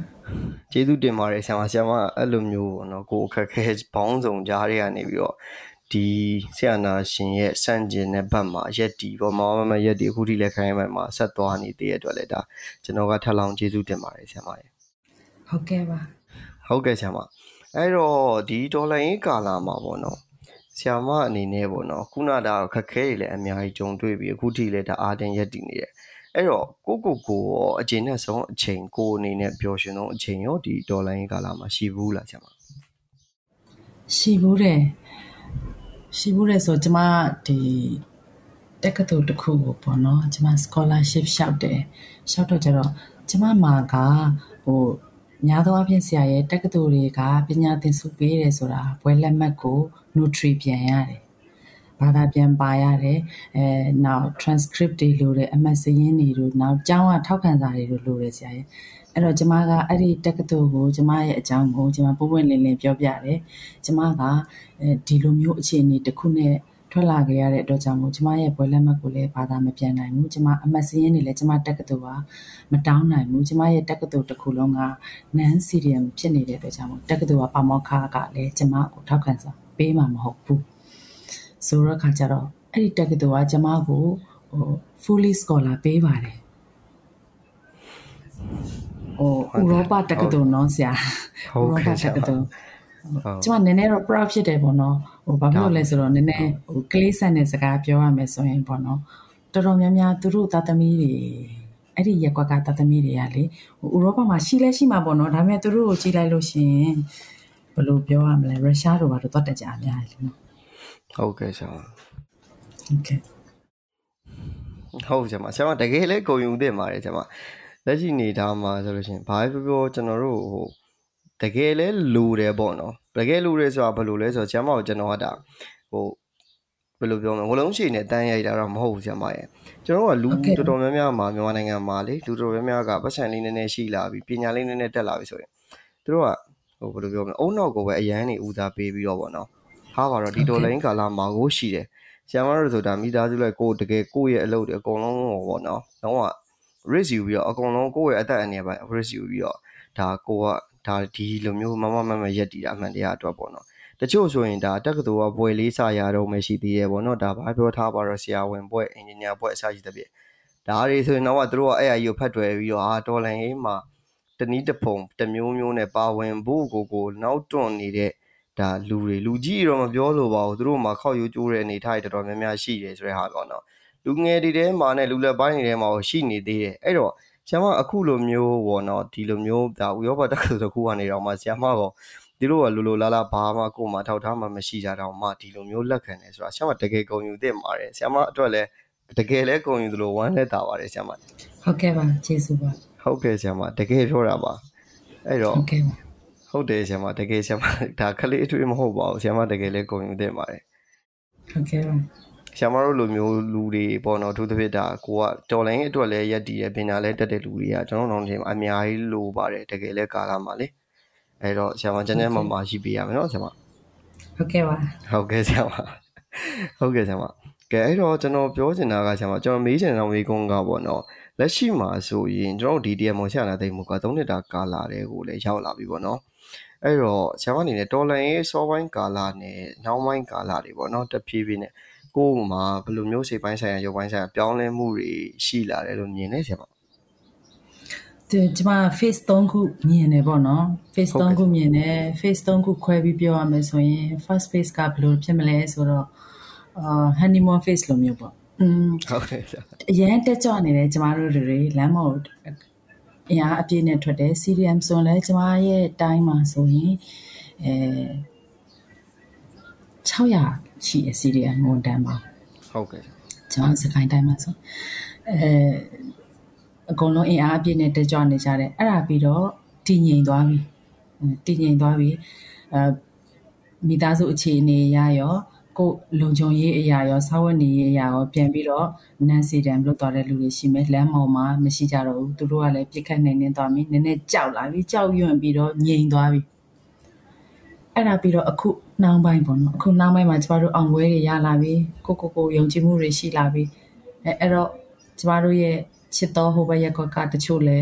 ကျေးဇူးတင်ပါတယ်ဆရာမဆရာမအဲ့လိုမျိုးပေါ့နော်ကိုအခက်ခဲဘောင်းဆောင်ကြားတွေကနေပြီးတော့ဒီဆရာနာရှင်ရဲ့စန့်ကျင်တဲ့ဘက်မှာရက်တီပေါ့မမမရက်တီအခုထိလက်ခိုင်းမှမှာဆက်သွားနေတဲ့အတွက်လည်းဒါကျွန်တော်ကထပ်လောင်းကျေးဇူးတင်ပါတယ်ဆရာမရေဟုတ်ကဲ့ပါဟုတ်ကဲ့ဆရာမအဲ့တော့ဒီဒေါ်လာရင်းကာလာမှာပေါ့နော်ဆရာမအနေနဲ့ပေါ့နော်ခုနဒါခက်ခဲတွေလည်းအများကြီးကြုံတွေ့ပြီးအခုထိလည်းဒါအာတင်ရက်တည်နေတယ် အဲ့တော့ကိုကိုကိုရောအချိန်နဲ့ဆုံးအချိန်ကိုအနေနဲ့ပျော်ရွှင်ဆုံးအချိန်ရောဒီဒေါ်လာရင်းကာလာမှာရှိဘူးလားဆရာမရှိဘူးတယ်ရှိဘူးတယ်ဆိုကျမဒီတက္ကသိုလ်တစ်ခုကိုပေါ့နော်ကျမ scholarship လျှောက်တယ်လျှောက်တော့ကျတော့ကျမမှာကဟိုများသောအားဖြင့်ဆရာရဲ့တက္ကသိုလ်တွေကပညာသင်ဆုပေးတယ်ဆိုတာဘွဲလက်မှတ်ကို notary ပြန်ရတယ် ဘာသာပြန်ပါရတယ်အဲနောက် transcript တွေလိုတယ်အမှတ်စရင်းတွေတို့နောက်ကျောင်းကထောက်ခံစာတွေတို့လိုတယ်ဆရာရဲ့အဲ့တော့ကျမကအဲ့ဒီတက္ကသိုလ်ကိုကျမရဲ့အကြောင်းကိုကျမပုံပွင့်လင်းလင်းပြောပြတယ်ကျမကအဲဒီလိုမျိုးအခြေအနေတစ်ခုနဲ့ထွက်လာခဲ့ရတဲ့အတွက်ကြောင့်မို့ကျမရဲ့ဘွဲလက်မှတ်ကိုလည်းဘာသာမပြန်နိုင်ဘူးကျမအမှတ်စရင်းတွေလည်းကျမတက္ကသိုလ်ကမတောင်းနိုင်ဘူးကျမရဲ့တက္ကသိုလ်တစ်ခုလုံးက non CDM ဖြစ်နေတဲ့အတွက်ကြောင့်မို့တက္ကသိုလ်ကပါမောက္ခကလည်းကျမကိုထောက်ခံစာပေးမှာမဟုတ်ဘူး ဆိုတော့ခါကျတော့အဲ့ဒီတက္ကသိုလ်ကကျမကိုဟို fully scholar ပေးပါတယ်ဟိုဥရောပတက္ကသိုလ်နော်ဆရာဟုတ်ကဲ့ဆရာမဥရောပတက္ကသိုလ်ကျမနည်းနည်းတော့ proud ဖြစ်တယ်ပေါ့နော်ဟိုဘာဖြစ်လို့လဲဆိုတော့နည်းနည်းဟိုကလေးဆန်တဲ့စကားပြောရမယ်ဆိုရင်ပေါ့နော်တော်တော်များများသူတို့သားသမီးတွေအဲ့ဒီရက်ကွက်ကသားသမီးတွေကလေဟိုဥရောပမှာရှိလဲရှိမှာပေါ့နော်ဒါပေမဲ့သူတို့ကိုကြည့်လိုက်လို့ရှိရင်ဘယ်လိုပြောရမလဲရုရှားတို့ဘာလို့သွားတက်ကြအများကြီးလေနော် ဟုတ်ကဲ့ဆရာမဟုတ်ကဲ့ဟုတ်ဆရာမဆရာမတကယ်လဲကိုယုံတင်ပါတယ်ဆရာမလက်ရှိနေသားမှာဆိုလို့ရှိရင်ဘာပဲပြောကျွန်တော်တို့ဟိုတကယ်လဲလိုတယ်ပေါ့နော်တကယ်လိုတယ်ဆိုတာဘယ်လိုလဲဆိုတော့ဆရာမကိုကျွန်တော်ကဒါဟိုဘယ်လိုပြောမလဲဝလုံးရှိနေတန်းရိုက်တာတော့မဟုတ်ဘူးဆရာမရဲ့ကျွန်တော်ကလူတော်တော်များများမှာမြန်မာနိုင်ငံမှာလေလူတော်တော်များများကပတ်စံလေးနည်းနည်းရှိလာပြီပညာလေးနည်းနည်းတက်လာပြီဆိုရင်သူတို့ကဟိုဘယ်လိုပြောမလဲအုံနောက်ကိုပဲအရန်နေဦးစားပေးပြီးတော့ပေါ့နော် ဟာပါတော့ဒီဒေါ်လာရင်းကာလာမှာကိုရှိတယ်ဆရာမတို့ဆိုတာမိသားစုလိုက်ကိုယ်တကယ်ကိုယ့်ရဲ့အလုပ်တွေအကုန်လုံးဟောပေါ့နော်။တော့က risk ယူပြီးတော့အကုန်လုံးကိုယ့်ရဲ့အသက်အန္တရာယ်ပိုင်း risk ယူပြီးတော့ဒါကိုကဒါဒီလိုမျိုးမမမမရက်တည်တာအမှန်တရားအတွက်ပေါ့နော်။တချို့ဆိုရင်ဒါတက္ကသိုလ်ကဘွယ်လေးစာရတော့မှရှိသေးရဲ့ပေါ့နော်။ဒါဘာပြောထားပါတော့ဆရာဝန်ဘွယ်အင်ဂျင်နီယာဘွယ်အစရှိတဲ့ပြည့်။ဒါတွေဆိုရင်တော့သူတို့ကအဲ့အရာကြီးကိုဖတ်တွယ်ပြီးတော့အာတော်လန်ရေးမှာတနည်းတစ်ပုံတစ်မျိုးမျိုးနဲ့ပါဝင်ဖို့ကိုကိုနောက်တွန့်နေတဲ့ ဒါလူတွေလူကြီးတော့မပြောလို့ပါဘူးသူတို့မှာခောက်ရိုးကျိုးတဲ့အနေထားတွေတော်တော်များများရှိတယ်ဆိုတဲ့ဟာပေါ့နော်လူငယ်တွေထဲမှာနဲ့လူလက်ပိုင်းတွေထဲမှာရှိနေသေးတယ်အဲ့တော့ဆရာမအခုလိုမျိုးပေါ့နော်ဒီလိုမျိုးဒါဥရောပတက္ကသိုလ်တစ်ခုကနေတော့မှဆရာမကဒီလိုကလူလိုလာလာဘာမှကိုယ်မှထောက်ထားမှမရှိကြတော့မှဒီလိုမျိုးလက်ခံတယ်ဆိုတာဆရာမတကယ်ဂုဏ်ယူသင့်ပါတယ်ဆရာမအတွက်လည်းတကယ်လဲဂုဏ်ယူသလိုဝမ်းလက်တာပါတယ်ဆရာမဟုတ်ကဲ့ပါကျေးဇူးပါဟုတ်ကဲ့ဆရာမတကယ်ပြောတာပါအဲ့တော့ဟုတ်ကဲ့ပါ ဟုတ်တယ်ဆရာမတကယ်ဆရာမဒါခလေးအထွေးမဟုတ်ပါဘူးဆရာမတကယ်လဲဂုဏ်ယူသင့်ပါတယ်ဟုတ်ကဲ့ပါဆရာမတို့လိုမျိုးလူတွေပေါ့နော်အထူးသဖြင့်ဒါကိုကတော်လိုင်းအတွက်လည်းရက်တည်ရပညာလည်းတက်တဲ့လူတွေကကျွန်တော်တို့ချင်းအများကြီးလိုပါတယ်တကယ်လဲကာလာမှာလေအဲ့တော့ဆရာမကျန်းကျန်းမာမာရှိပေးရမယ်နော်ဆရာမဟုတ်ကဲ့ပါဟုတ်ကဲ့ဆရာမဟုတ်ကဲ့ဆရာမကဲအဲ့တော့ကျွန်တော်ပြောချင်တာကဆရာမကျွန်တော်မေးချင်တဲ့မေးခွန်းကပေါ့နော်လက်ရှိမှာဆိုရင်ကျွန်တော်တို့ DDM ကိုဆရာနာသိမှုက3နှစ်တာကာလာတွေကိုလည်းရောက်လာပြီပေါ့နော် အဲ့တော့ဆရာမအနေနဲ့တော်လိုင်းရေးစောပိုင်းကာလာနဲ့နောက်ပိုင်းကာလာတွေပေါ့နော်တဖြည်းဖြည်းနဲ့ကိုယ်မှာဘယ်လိုမျိုးစိတ်ပိုင်းဆိုင်ရာရုပ်ပိုင်းဆိုင်ရာပြောင်းလဲမှုတွေရှိလာတယ်လို့မြင်နေဆရာမဒီကျွန်မ face 3ခုမြင်တယ်ပေါ့နော် face 3ခုမြင်တယ် face 3ခုခွဲပြီးပြောရမယ်ဆိုရင် first face ကဘယ်လိုဖြစ်မလဲဆိုတော့အာ honeymoon face လိုမျိုးပေါ့อืมဟုတ်ကဲ့ဆရာအရင်တက်ကြွနေတယ်ကျမတို့တွေလမ်းမော် အရာအပြည့်နဲ့ထွက်တယ် CDM ဆိုရင်လည်းကျမရဲ့တိုင်းမှာဆိုရင်အဲ600ရှိတယ် CDM ဝန်တန်းပါဟုတ်ကဲ့ကျွန်တော်စကိုင်းတိုင်းမှာဆိုအဲအကုန်လုံးအင်အားအပြည့်နဲ့တက်ကြွနေကြတယ်အဲ့ဒါပြီးတော့တည်ငြိမ်သွားပြီတည်ငြိမ်သွားပြီအဲမိသားစုအခြေအနေရရော ကိုလုံခြုံရေးအရာရောစာဝတ်နေရေးအရာရောပြန်ပြီးတော့နန်စီဒံလုပ်သွားတဲ့လူတွေရှိမယ်လမ်းမောင်မှာမရှိကြတော့ဘူးသူတို့ကလည်းပြစ်ခတ်နေနေသွားပြီနည်းနည်းကြောက်လာပြီကြောက်ရွံ့ပြီးတော့ငြိမ်သွားပြီအဲ့ဒါပြီးတော့အခုနှောင်းပိုင်းပေါ့နော်အခုနှောင်းပိုင်းမှာကျမတို့အောင်ပွဲတွေရလာပြီကိုကိုကိုယုံကြည်မှုတွေရှိလာပြီအဲအဲ့တော့ကျမတို့ရဲ့ချစ်တော်ဟိုဘက်ရက်ကွက်ကတချို့လဲ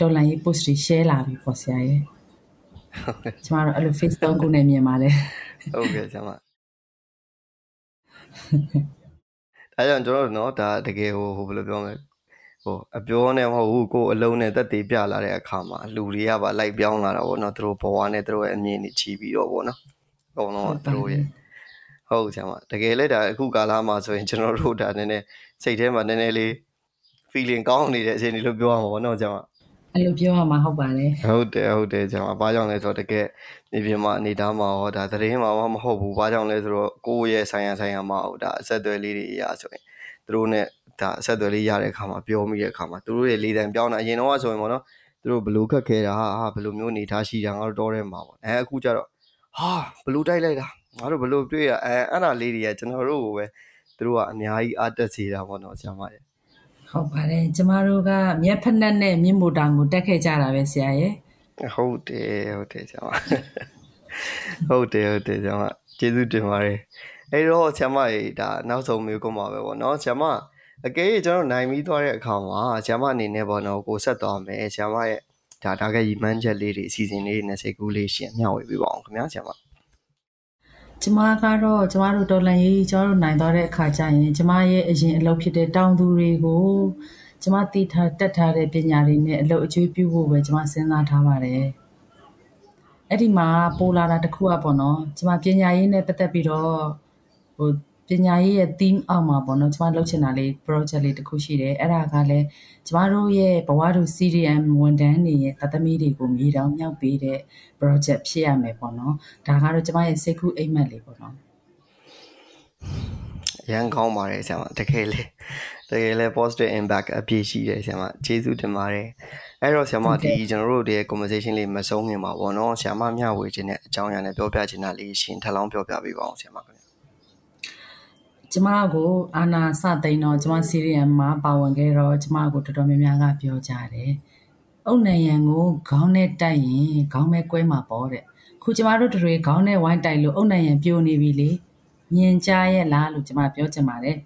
ဒေါ်လာရေး post တွေ share လာပြီပေါ့ဆရာရဲ့ကျမတို့အဲ့လို Facebook ကိုနဲ့မြင်ပါတယ်ဟုတ်ကဲ့ဆရာမ ဒါကြောင့်ကျွန်တော်တို့နော်ဒါတကယ်ဟိုဟိုဘယ်လိုပြောမလဲဟိုအပြောနဲ့မဟုတ်ဘူးကိုအလုံးနဲ့တက်သေးပြလာတဲ့အခါမှာလူတွေကပါလိုက်ပြောင်းလာတာပေါ့နော်သူတို့ဘဝနဲ့သူတို့ရဲ့အမြင်တွေချီပြီးတော့ပေါ့နော်အကုန်လုံးသူတို့ရဲ့ဟုတ်ဆရာမတကယ်လဲဒါအခုကာလမှာဆိုရင်ကျွန်တော်တို့ဒါနည်းနည်းစိတ်ထဲမှာနည်းနည်းလေး feeling ကောင်းနေတဲ့အချိန်တွေလို့ပြောရမှာပေါ့နော်ဆရာမ အဲ့လိုပြောရမှာဟုတ်ပါတယ်ဟုတ်တယ်ဟုတ်တယ်ကျွန်တော်ဘာကြောင့်လဲဆိုတော့တကယ်ဒီပြင်မှာအနေသားမှာဟောဒါသတင်းမှာမဟုတ်ဘူးဘာကြောင့်လဲဆိုတော့ကိုယ့်ရဲ့ဆိုင်ရဆိုင်ရမှာဟောဒါအဆက်အသွယ်လေးတွေအရာဆိုရင်သူတို့ ਨੇ ဒါအဆက်အသွယ်လေးရတဲ့အခါမှာပြောမိတဲ့အခါမှာသူတို့ရဲ့လေတံပြောင်းတာအရင်တော့ဆိုရင်ပေါ့နော်သူတို့ဘလို့ခက်ခဲတာဟာဟာဘလို့မျိုးနေထားရှိတာငါတို့တော့ထဲမှာပေါ့အဲအခုကျတော့ဟာဘလို့တိုက်လိုက်တာငါတို့ဘလို့တွေ့ရအဲအဲ့ဒါလေးတွေကကျွန်တော်တို့ကိုပဲသူတို့ကအများကြီးအားတက်စေတာပေါ့နော်ဆရာမရဲ့ ဟုတ်ပါတယ်ကျမတို့ကမျက်ဖက်နဲ့မြင့်မိုတောင်ကိုတက်ခဲ့ကြတာပဲဆရာရဲ့ဟုတ်တယ်ဟုတ်တယ်ဆရာမဟုတ်တယ်ဟုတ်တယ်ဆရာမကျေးဇူးတင်ပါတယ်အဲ့တော့ဆရာမရေဒါနောက်ဆုံးမျိုးကုန်ပါပဲပေါ့နော်ဆရာမအကယ်၍ကျွန်တော်နိုင်ပြီးသွားတဲ့အခါမှာဆရာမအနေနဲ့ပေါ့နော်ကိုဆက်သွားမယ်ဆရာမရဲ့ဒါဒါကရီမန်းချက်လေးတွေအစီအစဉ်လေးတွေနဲ့စိတ်ကူးလေးရှင်မျှဝေပေးပါအောင်ခင်ဗျာဆရာမ ကျမကတော့ကျမတို့တော်လန်ရေးကျမတို့နိုင်သွားတဲ့အခါကျရင်ကျမရဲ့အရင်အလုပ်ဖြစ်တဲ့တောင်သူတွေကိုကျမတည်ထားတက်ထားတဲ့ပညာတွေနဲ့အလုပ်အကျွေးပြုဖို့ပဲကျမစဉ်းစားထားပါတယ်အဲ့ဒီမှာပိုလာတာတခုอ่ะပေါ့နော်ကျမပညာရေးနဲ့ပတ်သက်ပြီးတော့ဟို ပညာရေးရဲ့ theme အောက်မှာပေါ့နော်ကျမလုပ်ချင်တာလေး project လေးတစ်ခုရှိတယ်အဲ့ဒါကလည်းကျမတို့ရဲ့ဘဝတို့ CDM ဝန်ထမ်းတွေရဲ့တသမီးတွေကိုမြေတောင်မြောက်ပေးတဲ့ project ဖြစ်ရမယ်ပေါ့နော်ဒါကတော့ကျမရဲ့စိတ်ကူးအိမ်မက်လေးပေါ့နော်ရန်ကောင်းပါတယ်ဆရာမတကယ်လေတကယ်လေ positive impact အပြည့်ရှိတယ်ဆရာမကျေးဇူးတင်ပါတယ်အဲ့တော့ဆရာမဒီကျွန်တော်တို့ရဲ့ conversation လေးမဆုံးခင်ပါဘောနော်ဆရာမမျှဝေခြင်းနဲ့အကြောင်းအရာနဲ့ပြောပြခြင်းတာလေးရှင်ထပ်လောင်းပြောပြပေးပါအောင်ဆရာမခင် ကျမကိုအာနာစသိန်းတော့ကျမစီရီယံမှာပါဝင်ခဲ့တော့ကျမကိုတော်တော်များများကပြောကြတယ်။အုတ်နံရံကိုခေါင်းနဲ့တိုက်ရင်ခေါင်းပဲကွဲမှာပေါ့တဲ့။ခုကျမတို့တွေခေါင်းနဲ့ဝိုင်းတိုက်လို့အုတ်နံရံပြိုနေပြီလေ။မြင်ကြရဲ့လားလို့ကျမပြောချင်ပါတယ်။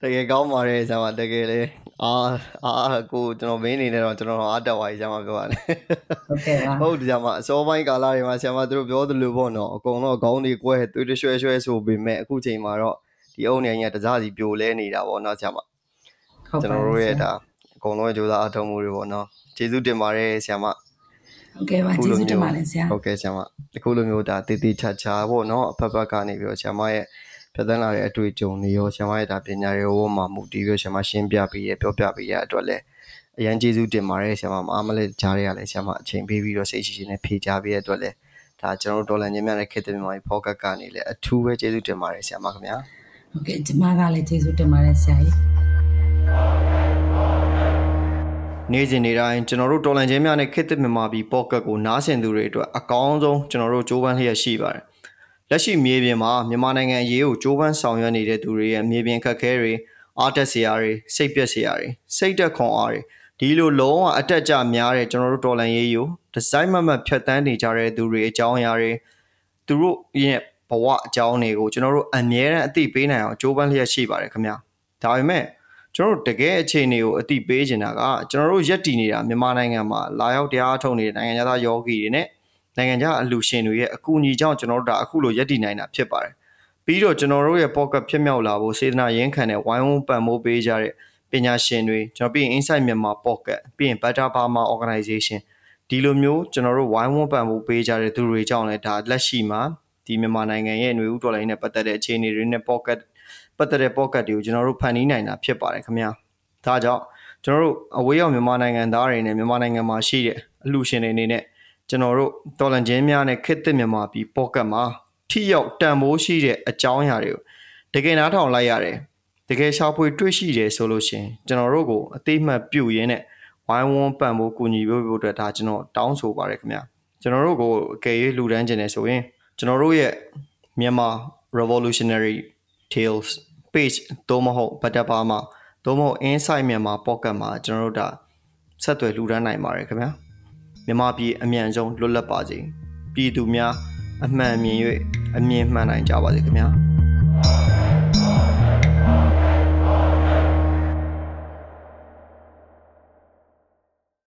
တကယ်ကောင်းပါတယ်ဆရာမတကယ်လေ အာအာကိုကျွန်တော်မင်းအနေနဲ့တော့ကျွန်တော်အားတက်သွားပြီဆရာမပြောရတယ်ဟုတ်ကဲ့ပါဟုတ်တယ်ဆရာမအစောပိုင်းကာလတွေမှာဆရာမတို့ပြောသလိုပေါ့နော်အကုန်တော့ခေါင်းတွေကွဲသွေးရွှဲရွှဲဆိုပေမဲ့အခုချိန်မှာတော့ဒီအုံနေကြီးကတစားစီပြိုလဲနေတာပေါ့နော်ဆရာမဟုတ်ကျွန်တော်တို့ရဲ့ဒါအကုန်လုံးကြိုးစားအထောက်မှုတွေပေါ့နော်ကျေးဇူးတင်ပါတယ်ဆရာမဟုတ်ကဲ့ပါကျေးဇူးတင်ပါတယ်ဆရာဟုတ်ကဲ့ဆရာမအခုလိုမျိုးဒါတည်တည်ချာချာပေါ့နော်အဖက်ဖက်ကနေပြီးတော့ဆရာမရဲ့ ဖြတ်သန်းလာတဲ့အတွေ့အကြုံတွေရောဆရာမရဲ့ဒါပညာတွေရောမှာမူတည်ပြီးဆရာမရှင်းပြပေးရပြောပြပေးရအတွက်လည်းအရန်ကျေးဇူးတင်ပါတယ်ဆရာမမအားမလဲကြားရရလဲဆရာမအချိန်ပေးပြီးတော့စိတ်ရှိရှိနဲ့ဖြေကြားပေးရအတွက်လည်းဒါကျွန်တော်တို့ဒေါ်လာညများနဲ့ခေတ္တမြန်မာဖောကတ်ကနေလည်းအထူးပဲကျေးဇူးတင်ပါတယ်ဆရာမခင်ဗျာဟုတ်ကဲ့ကျွန်မကလည်းကျေးဇူးတင်ပါတယ်ဆရာကြီးနေ့စဉ်နေ့တိုင်းကျွန်တော်တို့တော်လန်ချင်းများနဲ့ခေတ်သစ်မြန်မာပြည်ပေါ့ကတ်ကိုနားဆင်သူတွေအတွက်အကောင်းဆုံးကျွန်တော်တို့ကြိုးပမ်းလျက်ရှိပါတယ် လက်ရှိမြေပြင်မှာမြန်မာနိုင်ငံအရေးကိုကြိုးပမ်းဆောင်ရွက်နေတဲ့သူတွေရဲ့မြေပြင်ခက်ခဲတွေအားတက်စရာတွေစိတ်ပျက်စရာတွေစိတ်တက်ခွန်အားတွေဒီလိုလုံးဝအတက်ကြများတဲ့ကျွန်တော်တို့တော်လန်ရေးကိုဒီဇိုင်းမမတ်ဖြတ်တန်းနေကြတဲ့သူတွေအကြောင်းအရာတွေသူတို့ရဲ့ဘဝအကြောင်းတွေကိုကျွန်တော်တို့အမြဲတမ်းအသိပေးနိုင်အောင်ကြိုးပမ်းလျက်ရှိပါတယ်ခင်ဗျာဒါပေမဲ့ကျွန်တော်တို့တကယ်အခြေအနေကိုအသိပေးချင်တာကကျွန်တော်တို့ရက်တည်နေတာမြန်မာနိုင်ငံမှာလာရောက်တရားထုတ်နေတဲ့နိုင်ငံသားယောဂီတွေနဲ့ နိုင်ငံခြားအလူရှင်တွေရဲ့အကူအညီကြောင့်ကျွန်တော်တို့ဒါအခုလိုရည်တည်နိုင်တာဖြစ်ပါတယ်ပြီးတော့ကျွန်တော်တို့ရဲ့ pocket ဖြစ်မြောက်လာဖို့စေတနာရင်းခံတဲ့ဝိုင်းဝန်းပံ့ပိုးပေးကြတဲ့ပညာရှင်တွေကျွန်တော်ပြီးရင် Insight မြန်မာ pocket ပြီးရင် Better Burma Organization ဒီလိုမျိုးကျွန်တော်တို့ဝိုင်းဝန်းပံ့ပိုးပေးကြတဲ့သူတွေကြောင့်လည်းဒါလက်ရှိမှာဒီမြန်မာနိုင်ငံရဲ့ຫນွေဥဒေါ်လာရင်းနဲ့ပတ်သက်တဲ့အခြေအနေတွေနဲ့ pocket ပတ်သက်တဲ့ pocket တွေကိုကျွန်တော်တို့ဖန်တီးနိုင်တာဖြစ်ပါတယ်ခင်ဗျာဒါကြောင့်ကျွန်တော်တို့အဝေးရောက်မြန်မာနိုင်ငံသားတွေနဲ့မြန်မာနိုင်ငံမှာရှိတဲ့အလှူရှင်တွေအနေနဲ့ ကျွန်တော်တို့တော်လန်ချင်းများနဲ့ခစ်တစ်မြန်မာပြည်ပေါ့ကတ်မှာထိရောက်တန်ဖိုးရှိတဲ့အကြောင်းအရာတွေကိုတကယ်နားထောင်လိုက်ရတယ်တကယ်ရှာဖွေတွေ့ရှိတယ်ဆိုလို့ရှင်ကျွန်တော်တို့ကိုအသေးမှတ်ပြုတ်ရင်းနဲ့ဝိုင်းဝန်းပံ့ဖို့ကူညီဖို့အတွက်ဒါကျွန်တော်တောင်းဆိုပါရခင်ဗျာကျွန်တော်တို့ကိုအကယ်၍လူဒန်းကျင်နေဆိုရင်ကျွန်တော်တို့ရဲ့မြန်မာ revolutionary tales page သို့မဟုတ်ဗတ်တပါမှာသို့မဟုတ် inside မြန်မာ pocket မှာကျွန်တော်တို့ဒါဆက်သွယ်လှူဒန်းနိုင်ပါတယ်ခင်ဗျာ မြန်မာပြည်အမြန်ဆုံးလွတ်လပ်ပါစေပြည်သူများအမှန်မြင်၍အမြင်မှန်နိုင်ကြပါစေခင်ဗျာ